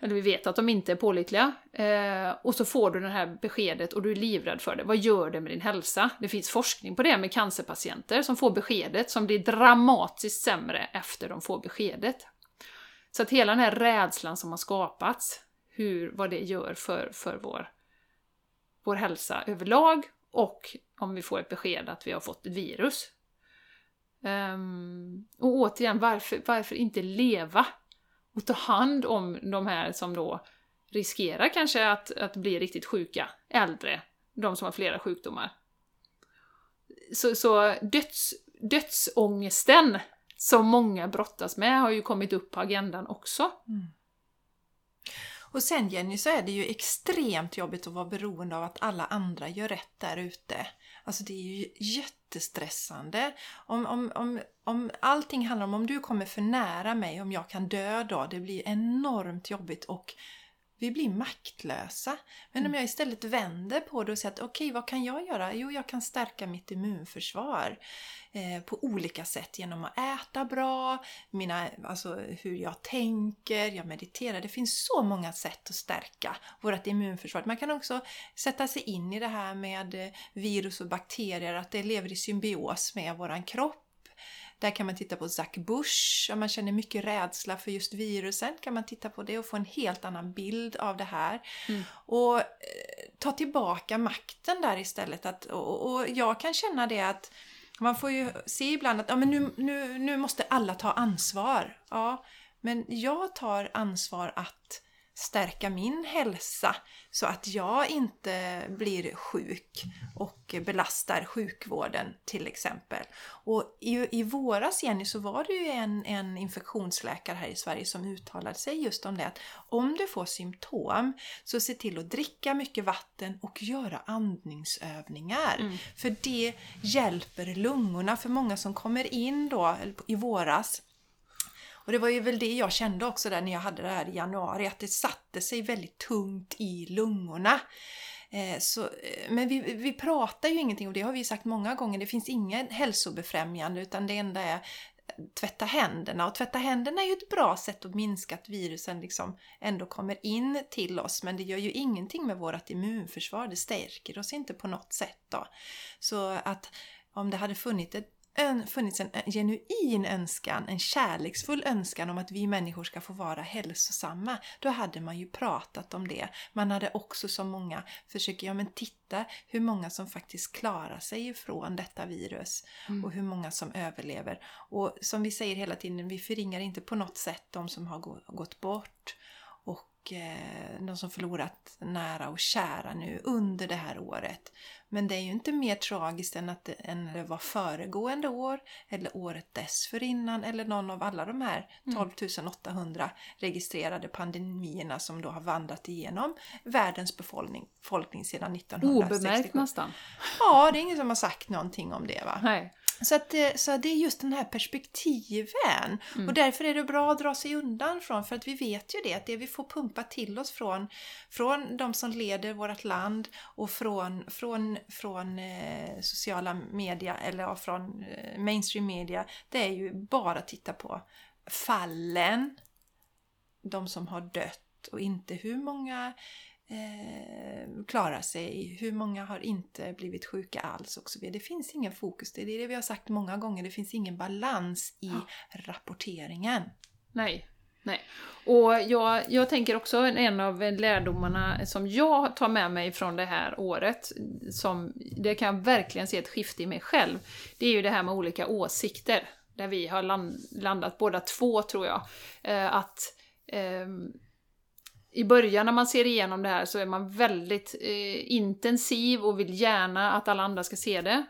S1: Eller vi vet att de inte är pålitliga. Eh, och så får du det här beskedet och du är livrädd för det. Vad gör det med din hälsa? Det finns forskning på det med cancerpatienter som får beskedet, som blir dramatiskt sämre efter de får beskedet. Så att hela den här rädslan som har skapats, hur, vad det gör för, för vår, vår hälsa överlag och om vi får ett besked att vi har fått ett virus. Um, och återigen, varför, varför inte leva och ta hand om de här som då riskerar kanske att, att bli riktigt sjuka, äldre, de som har flera sjukdomar. Så, så döds, dödsångesten som många brottas med har ju kommit upp på agendan också. Mm.
S2: Och sen Jenny så är det ju extremt jobbigt att vara beroende av att alla andra gör rätt där ute. Alltså det är ju jättestressande. Om, om, om, om allting handlar om om du kommer för nära mig, om jag kan dö då, det blir enormt jobbigt och vi blir maktlösa. Men om mm. jag istället vänder på det och säger att okej, okay, vad kan jag göra? Jo, jag kan stärka mitt immunförsvar eh, på olika sätt genom att äta bra, mina, alltså hur jag tänker, jag mediterar. Det finns så många sätt att stärka vårt immunförsvar. Man kan också sätta sig in i det här med eh, virus och bakterier, att det lever i symbios med våran kropp där kan man titta på Zack Bush, om man känner mycket rädsla för just virusen kan man titta på det och få en helt annan bild av det här. Mm. Och eh, ta tillbaka makten där istället. Att, och, och, jag kan känna det att man får ju se ibland att ja, men nu, nu, nu måste alla ta ansvar. Ja, men jag tar ansvar att stärka min hälsa så att jag inte blir sjuk och belastar sjukvården till exempel. Och i, i våras Jenny så var det ju en, en infektionsläkare här i Sverige som uttalade sig just om det att om du får symptom så se till att dricka mycket vatten och göra andningsövningar. Mm. För det hjälper lungorna. För många som kommer in då i våras och det var ju väl det jag kände också där när jag hade det här i januari, att det satte sig väldigt tungt i lungorna. Eh, så, eh, men vi, vi pratar ju ingenting, och det har vi sagt många gånger, det finns inget hälsobefrämjande utan det enda är tvätta händerna. Och tvätta händerna är ju ett bra sätt att minska att virusen liksom ändå kommer in till oss. Men det gör ju ingenting med vårt immunförsvar. Det stärker oss inte på något sätt. Då. Så att om det hade funnits ett funnits en genuin önskan, en kärleksfull önskan om att vi människor ska få vara hälsosamma, då hade man ju pratat om det. Man hade också som många försökt, ja men titta hur många som faktiskt klarar sig ifrån detta virus mm. och hur många som överlever. Och som vi säger hela tiden, vi förringar inte på något sätt de som har gått bort och eh, de som förlorat nära och kära nu under det här året. Men det är ju inte mer tragiskt än att det, än det var föregående år eller året dessförinnan eller någon av alla de här 12 mm. 800 registrerade pandemierna som då har vandrat igenom världens befolkning, befolkning sedan 1967.
S1: Obemärkt nästan.
S2: Ja, det är ingen som har sagt någonting om det va?
S1: Nej.
S2: Så, att det, så det är just den här perspektiven.
S1: Mm.
S2: Och därför är det bra att dra sig undan från, för att vi vet ju det, att det vi får pumpa till oss från, från de som leder vårt land och från, från, från eh, sociala media, eller från eh, mainstream media, det är ju bara att titta på fallen, de som har dött och inte hur många eh, klarar sig, hur många har inte blivit sjuka alls och så vidare. Det finns ingen fokus, det är det vi har sagt många gånger, det finns ingen balans i rapporteringen.
S1: Nej. Nej. Och jag, jag tänker också en av lärdomarna som jag tar med mig från det här året, som det kan jag verkligen se ett skifte i mig själv, det är ju det här med olika åsikter. Där vi har land, landat båda två, tror jag. Eh, att eh, i början när man ser igenom det här så är man väldigt eh, intensiv och vill gärna att alla andra ska se det.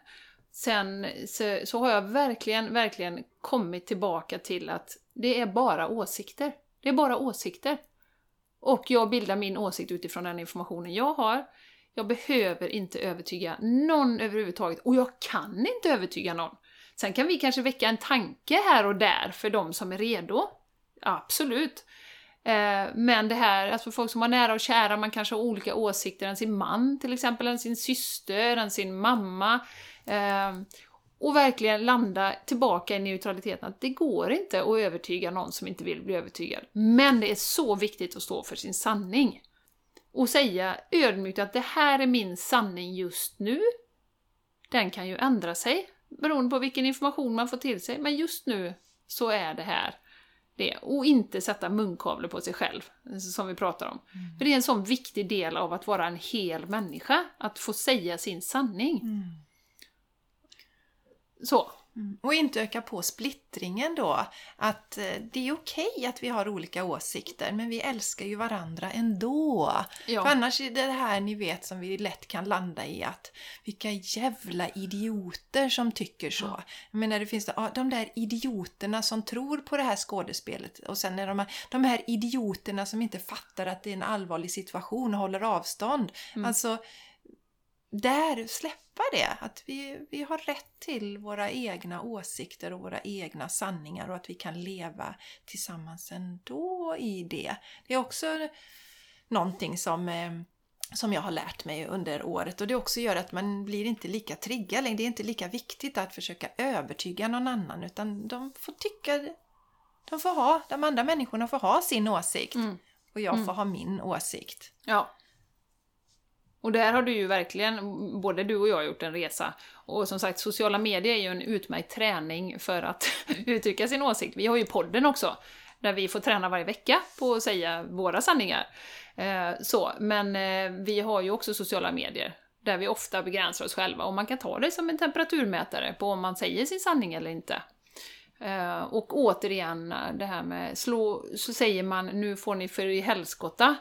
S1: Sen så, så, har jag verkligen, verkligen kommit tillbaka till att det är bara åsikter. Det är bara åsikter. Och jag bildar min åsikt utifrån den informationen jag har. Jag behöver inte övertyga någon överhuvudtaget och jag kan inte övertyga någon. Sen kan vi kanske väcka en tanke här och där för de som är redo. Absolut. Eh, men det här, alltså folk som har nära och kära, man kanske har olika åsikter än sin man till exempel, än sin syster, än sin mamma. Ehm, och verkligen landa tillbaka i neutraliteten, att det går inte att övertyga någon som inte vill bli övertygad. Men det är så viktigt att stå för sin sanning. Och säga ödmjukt att det här är min sanning just nu. Den kan ju ändra sig beroende på vilken information man får till sig, men just nu så är det här det. Och inte sätta munkavle på sig själv, som vi pratar om. Mm. För det är en sån viktig del av att vara en hel människa, att få säga sin sanning. Mm. Så.
S2: Mm. Och inte öka på splittringen då. Att eh, det är okej att vi har olika åsikter men vi älskar ju varandra ändå. Ja. För annars är det här ni vet som vi lätt kan landa i att vilka jävla idioter som tycker så. Ja. Jag menar det finns de där idioterna som tror på det här skådespelet och sen är de, de här idioterna som inte fattar att det är en allvarlig situation och håller avstånd. Mm. Alltså där släppa det. Att vi, vi har rätt till våra egna åsikter och våra egna sanningar och att vi kan leva tillsammans ändå i det. Det är också någonting som, eh, som jag har lärt mig under året och det också gör att man blir inte lika triggad Det är inte lika viktigt att försöka övertyga någon annan utan de får tycka, de får ha, de andra människorna får ha sin åsikt mm. och jag mm. får ha min åsikt.
S1: Ja. Och där har du ju verkligen, både du och jag, gjort en resa. Och som sagt, sociala medier är ju en utmärkt träning för att uttrycka sin åsikt. Vi har ju podden också, där vi får träna varje vecka på att säga våra sanningar. Eh, så, men eh, vi har ju också sociala medier, där vi ofta begränsar oss själva. Och man kan ta det som en temperaturmätare på om man säger sin sanning eller inte. Eh, och återigen, eh, det här med slå, så säger man nu får ni för i helskotta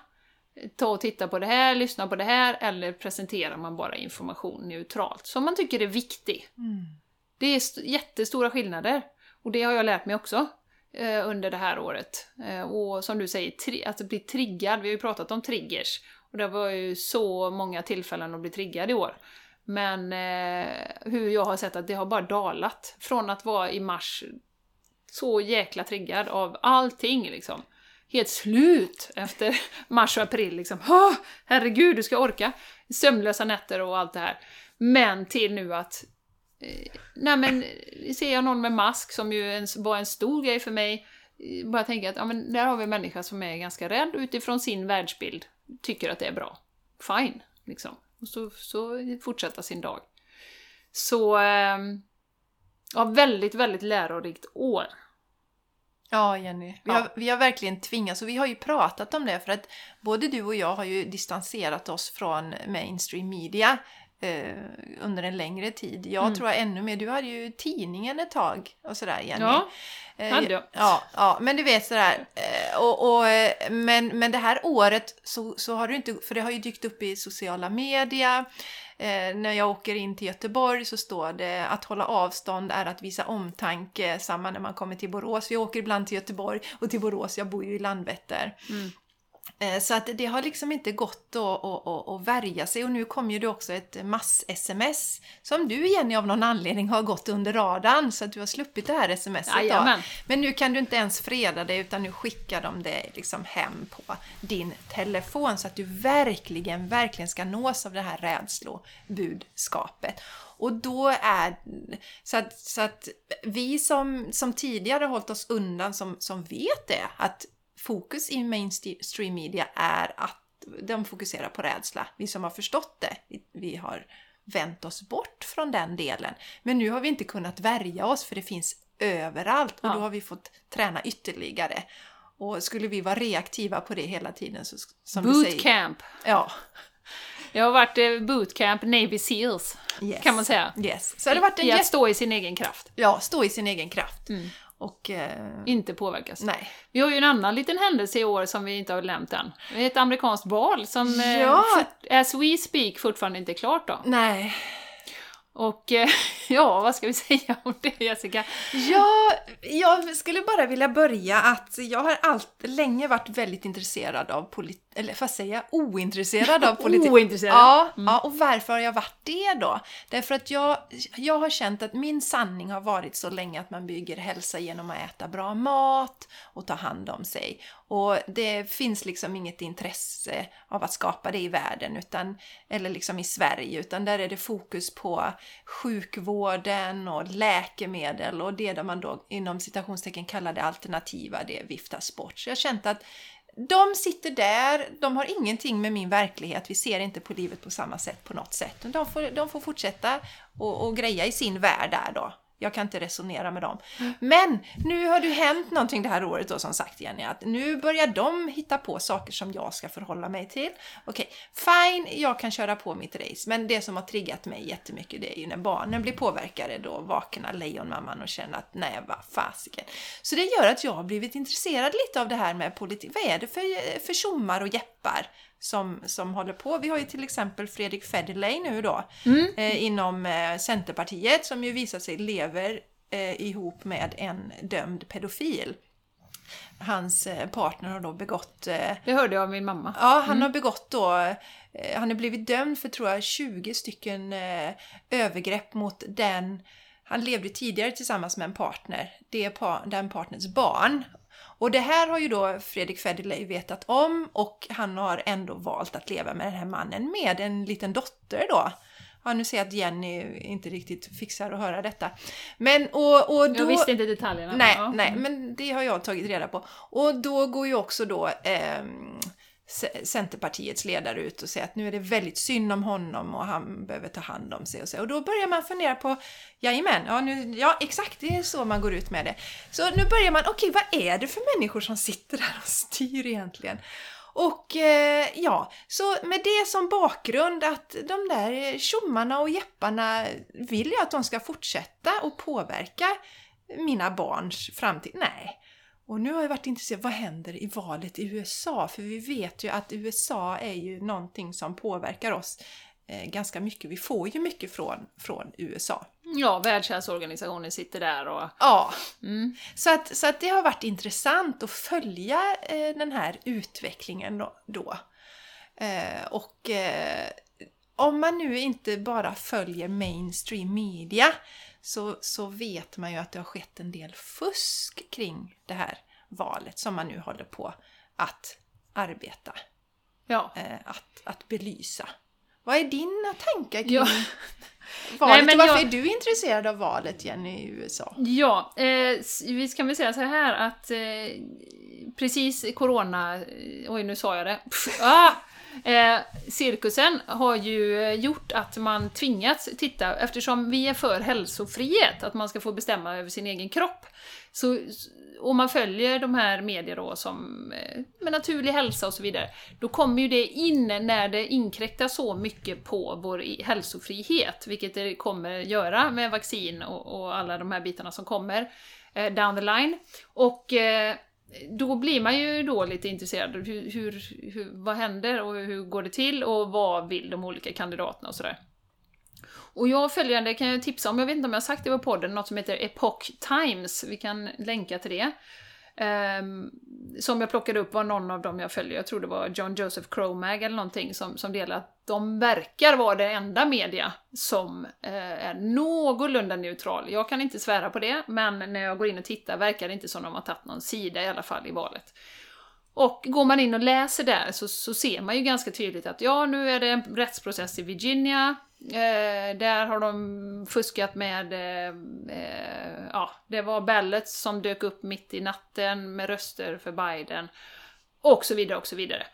S1: ta och titta på det här, lyssna på det här, eller presenterar man bara information neutralt som man tycker är viktig. Mm. Det är jättestora skillnader. Och det har jag lärt mig också eh, under det här året. Eh, och som du säger, att bli triggad, vi har ju pratat om triggers. Och det var ju så många tillfällen att bli triggad i år. Men eh, hur jag har sett att det har bara dalat. Från att vara i mars så jäkla triggad av allting liksom helt slut efter mars och april. Liksom. Oh, herregud, du ska orka! Sömnlösa nätter och allt det här. Men till nu att eh, Nej men, eh, ser jag någon med mask som ju en, var en stor grej för mig, eh, bara tänka att ja, men där har vi en människa som är ganska rädd utifrån sin världsbild, tycker att det är bra. Fine, liksom. Och så, så fortsätta sin dag. Så, eh, ja, väldigt, väldigt lärorikt år.
S2: Ja, Jenny. Vi, ja. Har, vi har verkligen tvingats, och vi har ju pratat om det för att både du och jag har ju distanserat oss från mainstream media eh, under en längre tid. Jag mm. tror jag ännu mer, du hade ju tidningen ett tag och sådär Jenny.
S1: Ja, eh, hade jag.
S2: Ja, ja, men du vet sådär. Eh, och, och, men, men det här året så, så har du inte, för det har ju dykt upp i sociala media Eh, när jag åker in till Göteborg så står det att hålla avstånd är att visa omtanke, samma när man kommer till Borås. Vi åker ibland till Göteborg och till Borås, jag bor ju i Landvetter. Mm. Eh, Så att det har liksom inte gått att, att, att, värja sig och nu kom ju det också ett mass-sms som du Jenny av någon anledning har gått under radarn så att du har sluppit det här smset. då. Men nu kan du inte ens freda det utan nu skickar de det liksom hem på din telefon så att du verkligen, verkligen ska nås av det här rädslobudskapet. Och då är så att, så att vi som, som tidigare hållit oss undan som, som vet det, att fokus i mainstream media är att de fokuserar på rädsla. Vi som har förstått det, vi, har vänt oss bort från den delen. Men nu har vi inte kunnat värja oss för det finns överallt och
S1: Ja.
S2: då har vi fått träna ytterligare. Och skulle vi vara reaktiva på det hela tiden så som du säger...
S1: Bootcamp.
S2: Ja,
S1: Jag har varit eh, bootcamp Navy Seals,
S2: yes.
S1: kan man säga.
S2: Yes. Så det har varit en
S1: I att
S2: jätte...
S1: stå i sin egen kraft.
S2: Ja, stå i sin egen kraft.
S1: Mm.
S2: Och... Eh,
S1: Inte påverkas.
S2: nej.
S1: Vi har ju en annan liten händelse i år som vi inte har nämnt än. Det är ett amerikanskt val som, eh,
S2: Ja.
S1: fort- as we speak, fortfarande inte är klart då.
S2: Nej.
S1: Och eh, ja, vad ska vi säga om det Jessica?
S2: Ja, jag skulle bara vilja börja att jag har allt, länge varit väldigt intresserad av politik, eller vad säger jag, ointresserad av politik.
S1: Ointresserad.
S2: Ja, ja, och varför har jag varit det då? Därför att jag, jag har känt att min sanning har varit så länge att man bygger hälsa genom att äta bra mat och ta hand om sig. Och det finns liksom inget intresse av att skapa det i världen, utan, eller liksom i Sverige, utan där är det fokus på sjukvården och läkemedel och det där man då inom citationstecken kallar det alternativa, det viftas bort. Så jag har känt att de sitter där, de har ingenting med min verklighet, vi ser inte på livet på samma sätt på något sätt. De får, de får fortsätta och, och greja i sin värld där då. Jag kan inte resonera med dem. Men nu har det hänt någonting det här året då som sagt Jenny, att nu börjar de hitta på saker som jag ska förhålla mig till. Okej, fine, jag kan köra på mitt race, men det som har triggat mig jättemycket det är ju när barnen blir påverkade då vaknar lejonmamman och känner att nej, vad fasiken. Så det gör att jag har blivit intresserad lite av det här med politik. Vad är det för, för tjommar och jeppar som, som håller på? Vi har ju till exempel Fredrik Federley nu då eh, inom eh, Centerpartiet som ju visar sig lever eh, ihop med en dömd pedofil. Hans eh, partner har då begått eh,
S1: Det hörde jag av min mamma.
S2: Ja, han har begått då, eh, han är blivit dömd för tror jag 20 stycken övergrepp mot den, han levde tidigare tillsammans med en partner, det är pa, den partners barn. Och det här har ju då Fredrik Federley vetat om och han har ändå valt att leva med den här mannen med en liten dotter då. Ja, nu ser jag att Jenny inte riktigt fixar att höra detta. Men och, och då...
S1: Jag visste inte detaljerna.
S2: Nej,
S1: Ja.
S2: nej, men det har jag tagit reda på. Och då går ju också då C- Centerpartiets ledare ut och säger att nu är det väldigt synd om honom och han behöver ta hand om sig och så. Och då börjar man fundera på, jajamän, ja, nu, ja exakt, det är så man går ut med det. Så nu börjar man, okej vad är det för människor som sitter där och styr egentligen? Och eh, ja, så med det som bakgrund att de där tjommarna och jepparna vill jag att de ska fortsätta och påverka mina barns framtid. Nej. Och nu har jag varit intresserad, vad händer i valet i USA? För vi vet ju att USA är ju någonting som påverkar oss eh, ganska mycket. Vi får ju mycket från, från USA.
S1: ja, Världshälsoorganisationen sitter där och...
S2: Ja,
S1: Mm.
S2: så att, så att det har varit intressant att följa eh, den här utvecklingen då. då. Eh, och eh, om man nu inte bara följer mainstream media så, så vet man ju att det har skett en del fusk kring det här valet som man nu håller på att arbeta,
S1: Ja.
S2: eh, att, att belysa. Vad är dina tankar kring
S1: Ja.
S2: valet?
S1: Nej,
S2: varför
S1: jag-
S2: är du intresserad av valet, Jenny, i USA?
S1: Ja, eh, vi ska väl säga så här att eh, precis corona... Eh, oj, nu sa jag det. Ah! Eh, cirkusen har ju eh, gjort att man tvingats titta, eftersom vi är för hälsofrihet, att man ska få bestämma över sin egen kropp. Så, och man följer de här medier då som eh, med naturlig hälsa och så vidare, då kommer ju det in när det inkräktar så mycket på vår hälsofrihet, vilket det kommer göra med vaccin och, och alla de här bitarna som kommer eh, down the line. Och eh, då blir man ju då lite intresserad. Hur, hur, hur, vad händer och hur går det till och vad vill de olika kandidaterna och sådär. Och jag följande kan jag tipsa om, jag vet inte om jag har sagt det på podden, något som heter Epoch Times, vi kan länka till det. Um, som jag plockade upp var någon av dem jag följer, jag tror det var John Joseph Cromag eller någonting som, som delade att de verkar vara det enda media som eh, är någorlunda neutral. Jag kan inte svära på det, men när jag går in och tittar verkar det inte som de har tagit någon sida i alla fall i valet. Och går man in och läser där så, så ser man ju ganska tydligt att ja, nu är det en rättsprocess i Virginia, Eh, där har de fuskat med, eh, eh, ja, det var ballets som dök upp mitt i natten med röster för Biden. Och så vidare, och så vidare.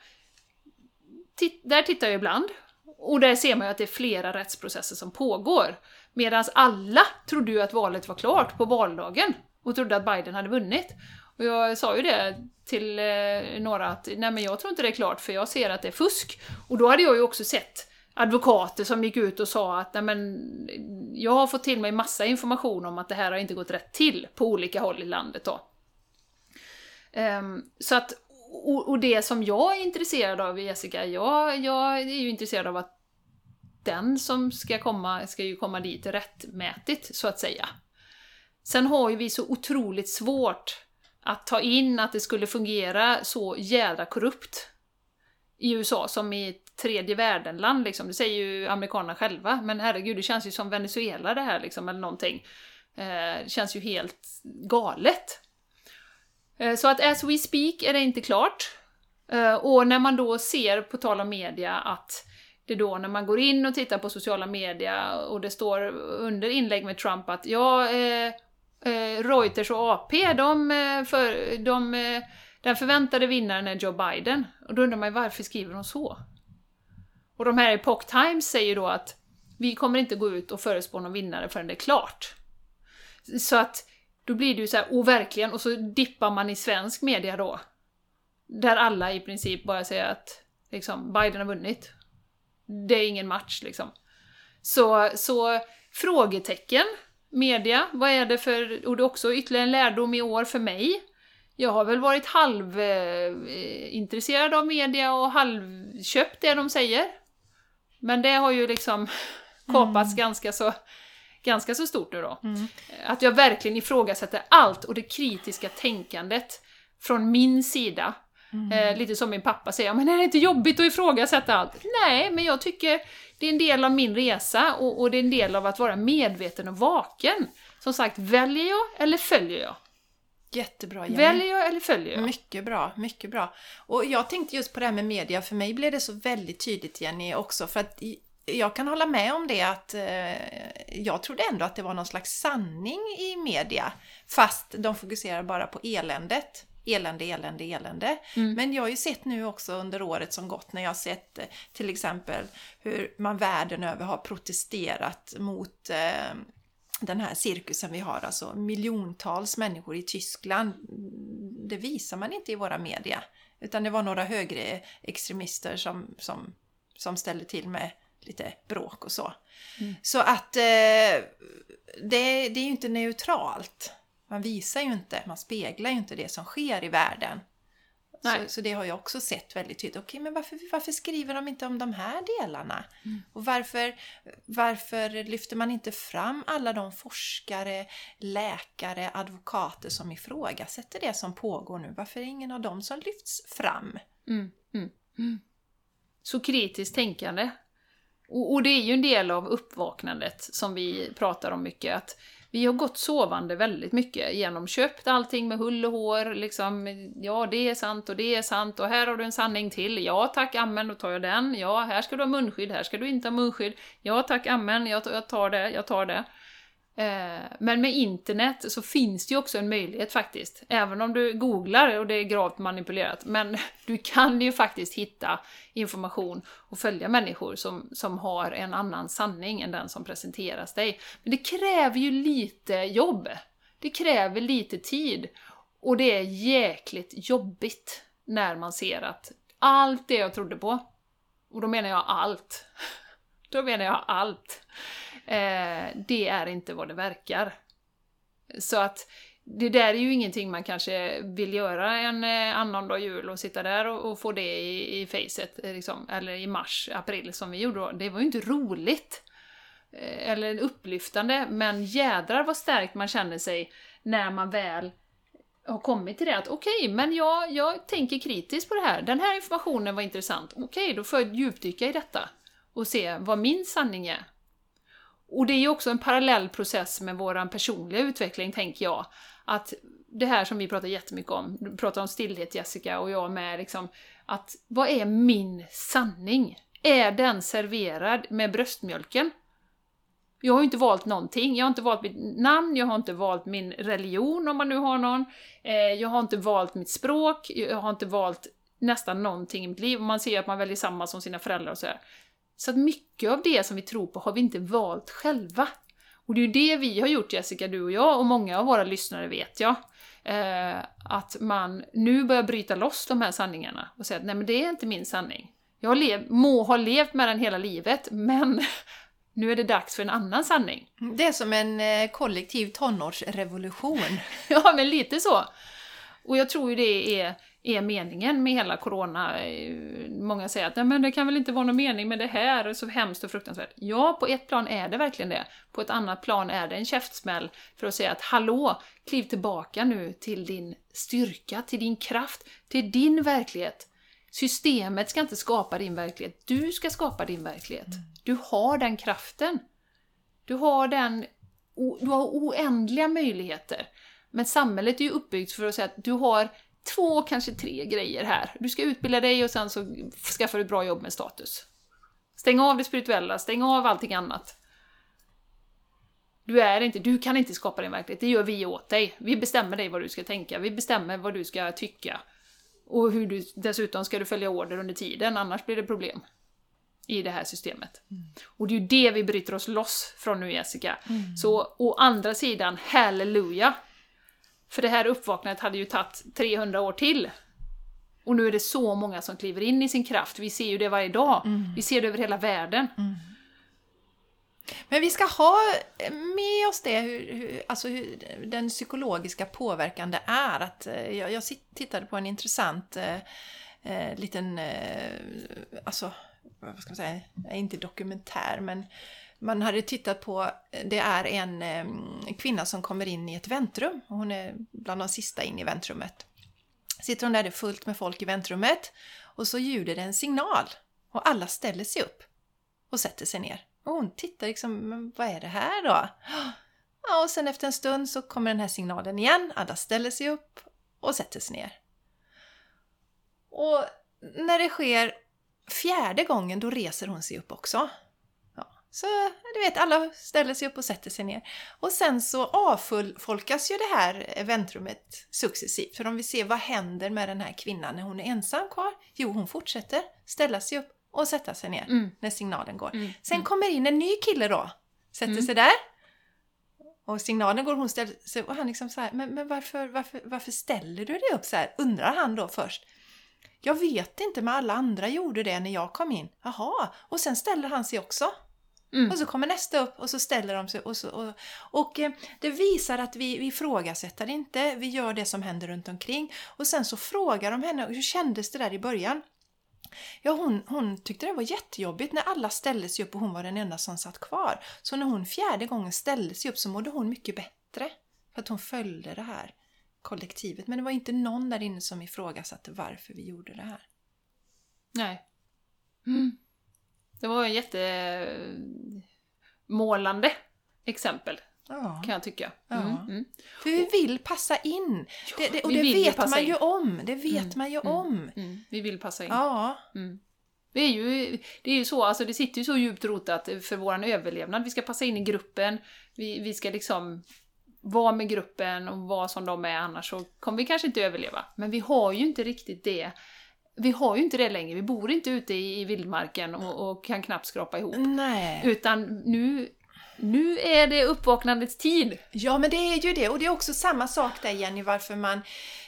S1: Titt, där tittar jag ibland, och där ser man ju att det är flera rättsprocesser som pågår. Medan alla trodde ju att valet var klart på valdagen och trodde att Biden hade vunnit. Och jag sa ju det till eh, några att nej men jag tror inte det är klart för jag ser att det är fusk. Och då hade jag ju också sett advokater som gick ut och sa att Nej, men, jag har fått till mig massa information om att det här har inte gått rätt till på olika håll i landet. Då. Um, så att, och, och, det som jag är intresserad av, Jessica, jag, jag är ju intresserad av att den som ska komma, ska ju komma dit rättmätigt, så att säga. Sen har ju vi så otroligt svårt att ta in att det skulle fungera så jävla korrupt i USA som i ett tredje världen-land liksom. Det säger ju amerikanerna själva. Men herregud, det känns ju som Venezuela det här liksom, eller någonting. Eh, det känns ju helt galet. Eh, så att as we speak är det inte klart. Eh, och när man då ser, på tal om media, att det då när man går in och tittar på sociala media och det står under inlägg med Trump att ja, eh, eh Reuters och AP, de, eh, för, de eh, den förväntade vinnaren är Joe Biden. Och då undrar man ju varför skriver de så? Och de här Epoch Times säger då att vi kommer inte gå ut och förespå någon vinnare förrän det är klart. Så att då blir det ju så här, och verkligen, och så dippar man i svensk media då. Där alla i princip bara säger att liksom, Biden har vunnit. Det är ingen match liksom. Så, så frågetecken, media, vad är det för, och det är också ytterligare en lärdom i år för mig, jag har väl varit halvintresserad eh, av media och halvköpt det de säger. Men det har ju liksom kapats mm. ganska, så, ganska så stort nu då. Mm. Att jag verkligen ifrågasätter allt och det kritiska tänkandet från min sida. Mm. Eh, lite som min pappa säger, men är det inte jobbigt att ifrågasätta allt? Nej, men jag tycker det är en del av min resa och, och det är en del av att vara medveten och vaken. Som sagt, väljer jag eller följer jag?
S2: Jättebra Jenny.
S1: Väljer jag eller följer jag?
S2: Mycket bra, mycket bra. Och jag tänkte just på det här med media, för mig blev det så väldigt tydligt Jenny också, för att jag kan hålla med om det att eh, jag trodde ändå att det var någon slags sanning i media, fast de fokuserar bara på eländet. Elände, elände, elände. Mm. Men jag har ju sett nu också under året som gått när jag har sett eh, till exempel hur man världen över har protesterat mot eh, den här cirkusen vi har, alltså miljontals människor i Tyskland, det visar man inte i våra media. Utan det var några högre extremister som, som, som ställde till med lite bråk och så. Mm. Så att eh, det, det är ju inte neutralt. Man visar ju inte, man speglar ju inte det som sker i världen. Så, så, det har jag också sett väldigt tydligt. Okej, men varför, varför skriver de inte om de här delarna? Mm. Och varför, varför lyfter man inte fram alla de forskare, läkare, advokater som ifrågasätter det som pågår nu? Varför är det ingen av dem som lyfts fram?
S1: Mm. Mm. mm. Så kritiskt tänkande. Och, och, det är ju en del av uppvaknandet som vi pratar om mycket. att vi har gått sovande väldigt mycket, genomköpt allting med hull och hår, liksom, ja det är sant och det är sant och här har du en sanning till, ja tack amen, då tar jag den, ja här ska du ha munskydd, här ska du inte ha munskydd, ja tack amen, jag tar det, jag tar det. Eh, men med internet så finns det ju också en möjlighet faktiskt. Även om du googlar och det är gravt manipulerat. Men du kan ju faktiskt hitta information och följa människor som, som har en annan sanning än den som presenteras dig. Men det kräver ju lite jobb. Det kräver lite tid. Och det är jäkligt jobbigt när man ser att allt det jag trodde på, och då menar jag allt, då menar jag allt, Eh, det är inte vad det verkar. Så att det där är ju ingenting man kanske vill göra en eh, annandag jul och sitta där och, och få det i, i facet, eh, liksom, eller i mars, april som vi gjorde då. Det var ju inte roligt. Eh, eller upplyftande, men jädrar vad starkt man känner sig när man väl har kommit till det att okej, men jag, jag tänker kritiskt på det här. Den här informationen var intressant. Okej, då får jag djupdyka i detta och se vad min sanning är. Och det är ju också en parallell process med vår personliga utveckling, tänker jag. Att det här som vi pratar jättemycket om, du pratar om stillhet Jessica och jag med, liksom, att vad är min sanning? Är den serverad med bröstmjölken? Jag har ju inte valt någonting. Jag har inte valt mitt namn, jag har inte valt min religion om man nu har någon. Eh, jag har inte valt mitt språk, jag har inte valt nästan någonting i mitt liv. Man ser att man väljer samma som sina föräldrar och sådär. Så att mycket av det som vi tror på har vi inte valt själva. Och det är ju det vi har gjort Jessica, du och jag, och många av våra lyssnare vet jag. Eh, att man nu börjar bryta loss de här sanningarna och säga att nej men det är inte min sanning. Jag lev, må ha levt med den hela livet, men nu är det dags för en annan sanning.
S2: Det är som en eh, kollektiv tonårsrevolution.
S1: ja, men lite så. Och jag tror ju det är, är meningen med hela corona. Eh, många säger att Nej, men det kan väl inte vara någon mening med det här, det är så hemskt och fruktansvärt. Ja, på ett plan är det verkligen det. På ett annat plan är det en käftsmäll för att säga att hallå, kliv tillbaka nu till din styrka, till din kraft, till din verklighet. Systemet ska inte skapa din verklighet, du ska skapa din verklighet. Du har den kraften. Du har den... Du har oändliga möjligheter. Men samhället är ju uppbyggt för att säga att du har två, kanske tre grejer här. Du ska utbilda dig och sen så skaffar du bra jobb med status. Stäng av det spirituella, stäng av allting annat. Du är inte, du kan inte skapa din verklighet, det gör vi åt dig. Vi bestämmer dig vad du ska tänka, vi bestämmer vad du ska tycka. Och hur du, dessutom ska du följa order under tiden, annars blir det problem i det här systemet. Mm. Och det är ju det vi bryter oss loss från nu Jessica. Mm. Så å andra sidan, halleluja! För det här uppvaknandet hade ju tagit 300 år till. Och nu är det så många som kliver in i sin kraft, vi ser ju det varje dag. Mm. Vi ser det över hela världen. Mm.
S2: Men vi ska ha med oss det, hur, hur, alltså hur den psykologiska påverkan det är. Att, eh, jag, jag tittade på en intressant eh, eh, liten, eh, alltså vad ska man säga, inte dokumentär men man hade tittat på, det är en kvinna som kommer in i ett väntrum. Hon är bland de sista in i väntrummet. Sitter hon där, det är fullt med folk i väntrummet och så ljuder det en signal och alla ställer sig upp och sätter sig ner. Och hon tittar liksom, men vad är det här då? Ja, och sen efter en stund så kommer den här signalen igen, alla ställer sig upp och sätter sig ner. Och när det sker fjärde gången, då reser hon sig upp också. Så du vet, alla ställer sig upp och sätter sig ner. Och sen så avfolkas ju det här väntrummet successivt. För om vi ser vad händer med den här kvinnan när hon är ensam kvar? Jo, hon fortsätter ställa sig upp och sätta sig ner mm. när signalen går. Mm. Sen mm. kommer in en ny kille då, sätter mm. sig där. Och signalen går, hon ställer sig och han liksom så här, men, men varför, varför, varför ställer du dig upp så här? Undrar han då först. Jag vet inte, men alla andra gjorde det när jag kom in. Jaha, och sen ställer han sig också. Mm. Och så kommer nästa upp och så ställer de sig. Och, så, och, och eh, det visar att vi, vi ifrågasätter inte, vi gör det som händer runt omkring. Och sen så frågar de henne, hur kändes det där i början? Ja, hon, hon tyckte det var jättejobbigt när alla ställde sig upp och hon var den enda som satt kvar. Så när hon fjärde gången ställde sig upp så mådde hon mycket bättre. För att hon följde det här kollektivet. Men det var inte någon där inne som ifrågasatte varför vi gjorde det här.
S1: Nej. Mm. Det var en jättemålande exempel. Ja. Kan jag tycka.
S2: Mm, ja. Mm. För vi vill passa in. Det, det, och det vet man ju om. Det vet mm. man ju
S1: mm.
S2: om.
S1: Mm. Vi vill passa in.
S2: Ja.
S1: Det är, ju, det är ju så, alltså det sitter ju så djupt rotat för vår överlevnad. Vi ska passa in i gruppen, vi, vi ska liksom vara med gruppen och vara som de är, annars så kommer vi kanske inte överleva. Men vi har ju inte riktigt det. Vi har ju inte det längre, vi bor inte ute i, i vildmarken och, och, kan knappt skrapa ihop.
S2: Nej.
S1: Utan nu, nu är det uppvaknandets tid.
S2: Ja, men det är ju det. Och det är också samma sak där Jenny, varför man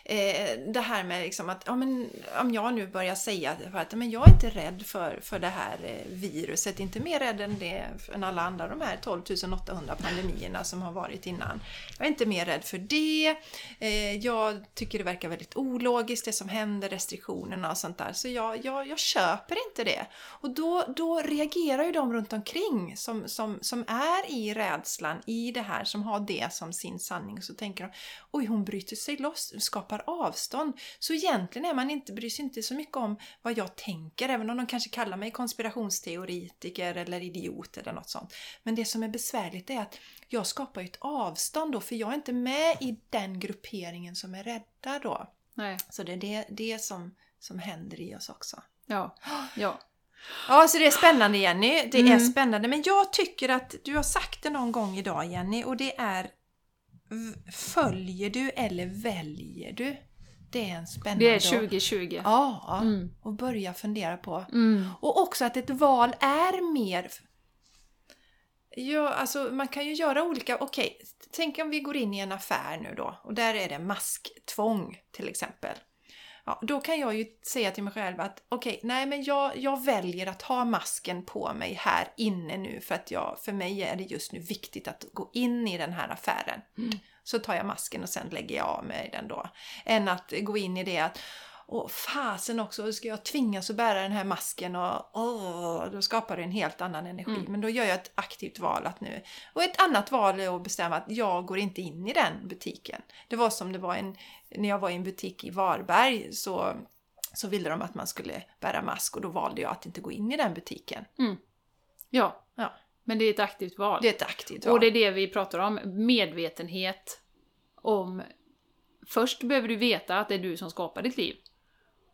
S2: eh, det här med liksom att ja, men, om jag nu börjar säga att men jag är inte rädd för, för det här eh, viruset, inte mer rädd än det än alla andra de här 12 800 pandemierna som har varit innan. Jag är inte mer rädd för det. Eh, jag tycker det verkar väldigt ologiskt det som händer, restriktionerna och sånt där. Så jag, jag, jag köper inte det. Och då, då reagerar ju de runt omkring som, som, som är i rädslan, i det här, som har det som sin sanning. Och så tänker de, oj hon bryter sig loss, skapar avstånd. Så egentligen är man inte, bryr sig inte så mycket om vad jag tänker, även om de kanske kallar mig konspirationsteoretiker eller idiot eller något sånt. Men det som är besvärligt är att jag skapar ett avstånd då, för jag är inte med i den grupperingen som är rädda då.
S1: Nej.
S2: Så det är det, det som, som händer i oss också.
S1: Ja. Ja.
S2: Ja, så det är spännande Jenny. Det är
S1: Mm.
S2: spännande. Men jag tycker att du har sagt det någon gång idag Jenny och det är Följer du eller väljer du? Det är en spännande...
S1: Det är 2020.
S2: Ja,
S1: Mm.
S2: och börja fundera på.
S1: Mm.
S2: Och också att ett val är mer... Ja, alltså man kan ju göra olika... Okej, tänk om vi går in i en affär nu då och där är det masktvång till exempel. Ja, då kan jag ju säga till mig själv att okej, nej men jag, jag väljer att ha masken på mig här inne nu för att jag, för mig är det just nu viktigt att gå in i den här affären. Så tar jag masken och sen lägger jag av mig den då. Än att gå in i det att Åh fasen också, ska jag tvingas att bära den här masken och åh, då skapar det en helt annan energi.
S1: Mm.
S2: Men då gör jag ett aktivt val att nu... Och ett annat val är att bestämma att jag går inte in i den butiken. Det var som det var en, när jag var i en butik i Varberg så, så ville de att man skulle bära mask och då valde jag att inte gå in i den butiken.
S1: Ja.
S2: Ja.
S1: Men det är ett aktivt val.
S2: Det är ett aktivt val.
S1: Och det är det vi pratar om, medvetenhet om... Först behöver du veta att det är du som skapar ditt liv.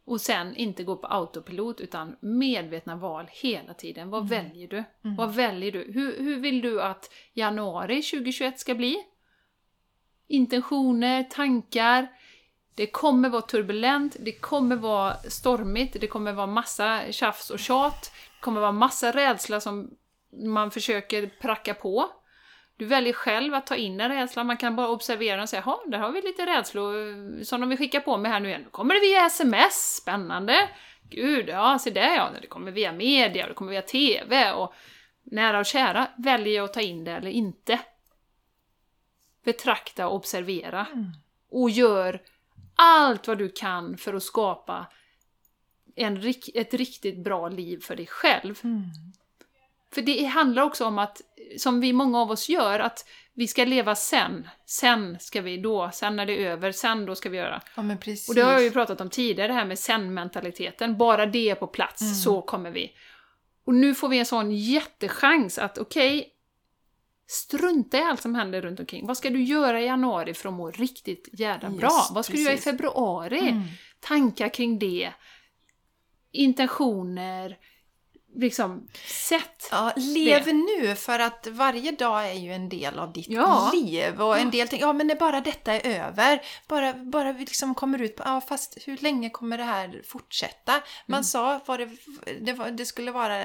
S1: Och sen inte gå på autopilot utan medvetna val hela tiden. Vad väljer du? Vad väljer du? Hur, hur vill du att januari 2021 ska bli? Intentioner, tankar. Det kommer vara turbulent, det kommer vara stormigt, det kommer vara massa tjafs och tjat. Det kommer vara massa rädsla som man försöker pracka på. Du väljer själv att ta in en rädsla, man kan bara observera den och säga ja, där har vi lite rädslor som de vill skicka på mig här nu igen. Då kommer det via sms, spännande! Gud, ja, se där ja, det kommer via media, det kommer via TV och nära och kära. Väljer jag att ta in det eller inte? Betrakta och observera. Och gör allt vad du kan för att skapa en, ett riktigt bra liv för dig själv.
S2: Mm.
S1: För det handlar också om att, som vi många av oss gör, att vi ska leva sen. Sen ska vi då, sen när det är över, sen då ska vi göra.
S2: Ja precis.
S1: Och det har jag ju pratat om tidigare, det här med sen-mentaliteten. Bara det är på plats,
S2: Mm.
S1: så kommer vi. Och nu får vi en sån jättechans att okej, strunta i allt som händer runt omkring. Vad ska du göra i januari för att må riktigt jävla bra?
S2: Just
S1: Vad ska du göra i
S2: precis.
S1: februari?
S2: Mm.
S1: Tankar kring det. Intentioner. Liksom, sätt.
S2: Ja, lev nu för att varje dag är ju en del av ditt
S1: Ja.
S2: liv. Och en del tänker, ja men när bara detta är över, bara, bara vi liksom kommer ut på, ja fast hur länge kommer det här fortsätta? Man sa, var det, det, var, det skulle vara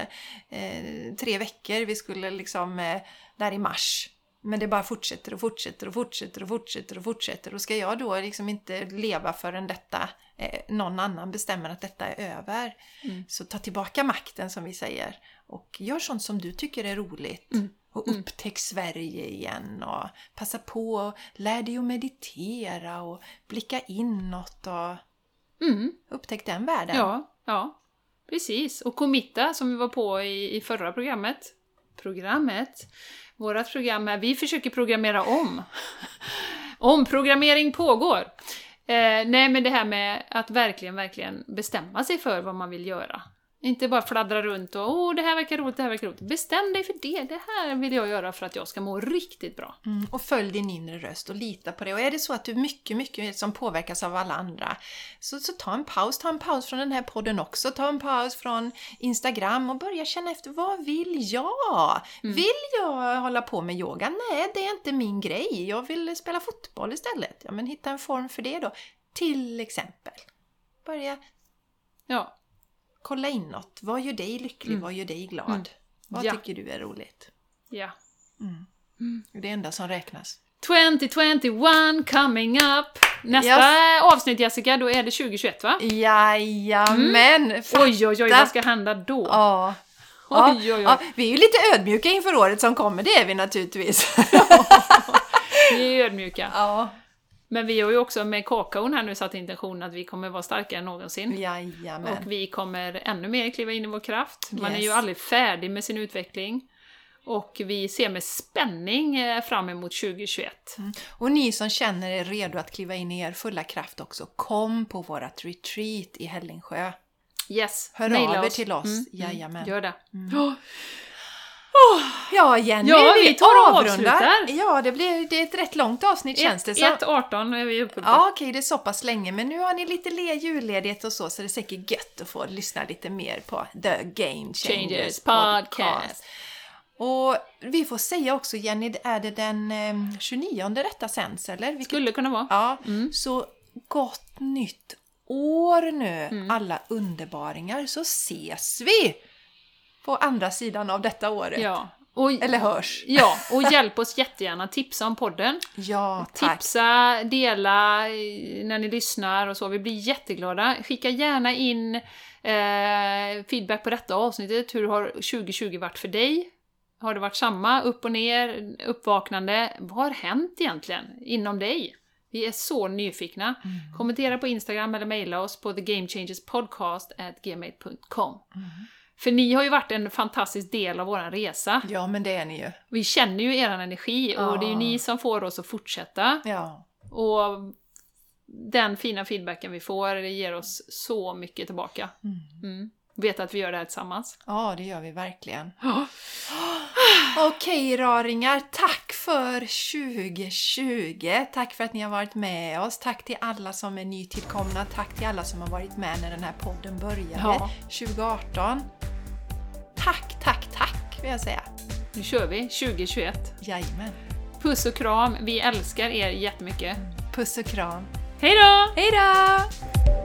S2: eh, tre veckor, vi skulle liksom, eh, där i mars. Men det bara fortsätter och fortsätter och fortsätter och fortsätter och fortsätter. Och ska jag då liksom inte leva förrän detta, eh, någon annan bestämmer att detta är över.
S1: Mm.
S2: Så ta tillbaka makten som vi säger. Och gör sånt som du tycker är roligt.
S1: Mm.
S2: Och upptäck Sverige igen. Och passa på och lär dig att meditera och blicka inåt och
S1: Mm.
S2: upptäck den världen.
S1: Ja, ja. Precis. Och committa, som vi var på i, i förra programmet. Programmet. Vårat program är Vi försöker programmera om. Omprogrammering pågår. Eh, nej, men det här med att verkligen, verkligen bestämma sig för vad man vill göra. Inte bara fladdra runt och åh, det här verkar roligt, det här verkar roligt. Bestäm dig för det, det här vill jag göra för att jag ska må riktigt bra.
S2: Mm, och följ din inre röst och lita på det. Och är det så att du mycket, mycket som påverkas av alla andra, så, så ta en paus. Ta en paus från den här podden också. Ta en paus från Instagram och börja känna efter. Vad vill jag? Vill jag hålla på med yoga? Nej, det är inte min grej. Jag vill spela fotboll istället. Ja, men hitta en form för det då. Till exempel. Börja
S1: Ja,
S2: kolla inåt. Vad gör dig lycklig? Vad gör dig glad? Vad
S1: Ja.
S2: tycker du är roligt?
S1: ja.
S2: Det är det enda som räknas.
S1: 2021 coming up! Nästa avsnitt Jessica, då är det 2021 va?
S2: Jajamän! Fatta.
S1: Oj, oj, oj, vad ska hända då?
S2: Ja.
S1: Oj, oj, oj.
S2: ja, vi är ju lite ödmjuka inför året som kommer, det är vi naturligtvis.
S1: Vi är ödmjuka.
S2: ja.
S1: Men vi har ju också med kakaon här nu satt intentionen att vi kommer vara starkare än någonsin.
S2: Jajamän.
S1: Och vi kommer ännu mer kliva in i vår kraft. Man är
S2: Yes.
S1: ju aldrig färdig med sin utveckling. Och vi ser med spänning eh, fram emot 2021.
S2: Och ni som känner er redo att kliva in i er fulla kraft också, kom på vårat retreat i Hällingsjö.
S1: Yes,
S2: Hör av er till oss,
S1: Mm,
S2: jajamän.
S1: Gör det.
S2: Ja, Jenny,
S1: Ja, vi tar och
S2: avrundar. Ja, det, blir, det är ett rätt långt avsnitt känns det som.
S1: 1.18 är vi uppe på.
S2: Ja, okej, det är så pass länge, men nu har ni lite le- julledighet och så, så det är säkert gött att få lyssna lite mer på The Game Changers,
S1: Changers podcast.
S2: Och vi får säga också, Jenny, är det den eh, 29 detta sänds, eller? Vilket,
S1: Skulle kunna vara.
S2: ja,
S1: Mm.
S2: så gott nytt år nu,
S1: Mm.
S2: alla underbaringar, så ses vi på andra sidan av detta året.
S1: Ja. Och,
S2: Eller hörs.
S1: ja, och hjälp oss jättegärna, tipsa om podden.
S2: Ja, tack.
S1: Tipsa, dela eh, när ni lyssnar och så. Vi blir jätteglada. Skicka gärna in eh, feedback på detta avsnittet. Hur har 2020 varit för dig? Har det varit samma, upp och ner, uppvaknande? Vad har hänt egentligen inom dig? Vi är så nyfikna. Kommentera på Instagram eller mejla oss på thegamechangerspodcast.gmail.com För ni har ju varit en fantastisk del av vår resa.
S2: Ja, men det är ni ju.
S1: Vi känner ju er energi och det är ju
S2: Ja.
S1: ni som får oss att fortsätta.
S2: Ja.
S1: Och den fina feedbacken vi får ger oss så mycket tillbaka. Mm. Vet att vi gör det här tillsammans.
S2: Ja, det gör vi verkligen. Okej raringar, tack för 2020! Tack för att ni har varit med oss. Tack till alla som är nytillkomna. Tack till alla som har varit med när den här podden började
S1: Ja.
S2: 2018. Tack, tack, tack vill jag säga.
S1: Nu kör vi 2021.
S2: Jajamän.
S1: Puss och kram, vi älskar er jättemycket.
S2: Puss och kram.
S1: Hej då!
S2: Hej då!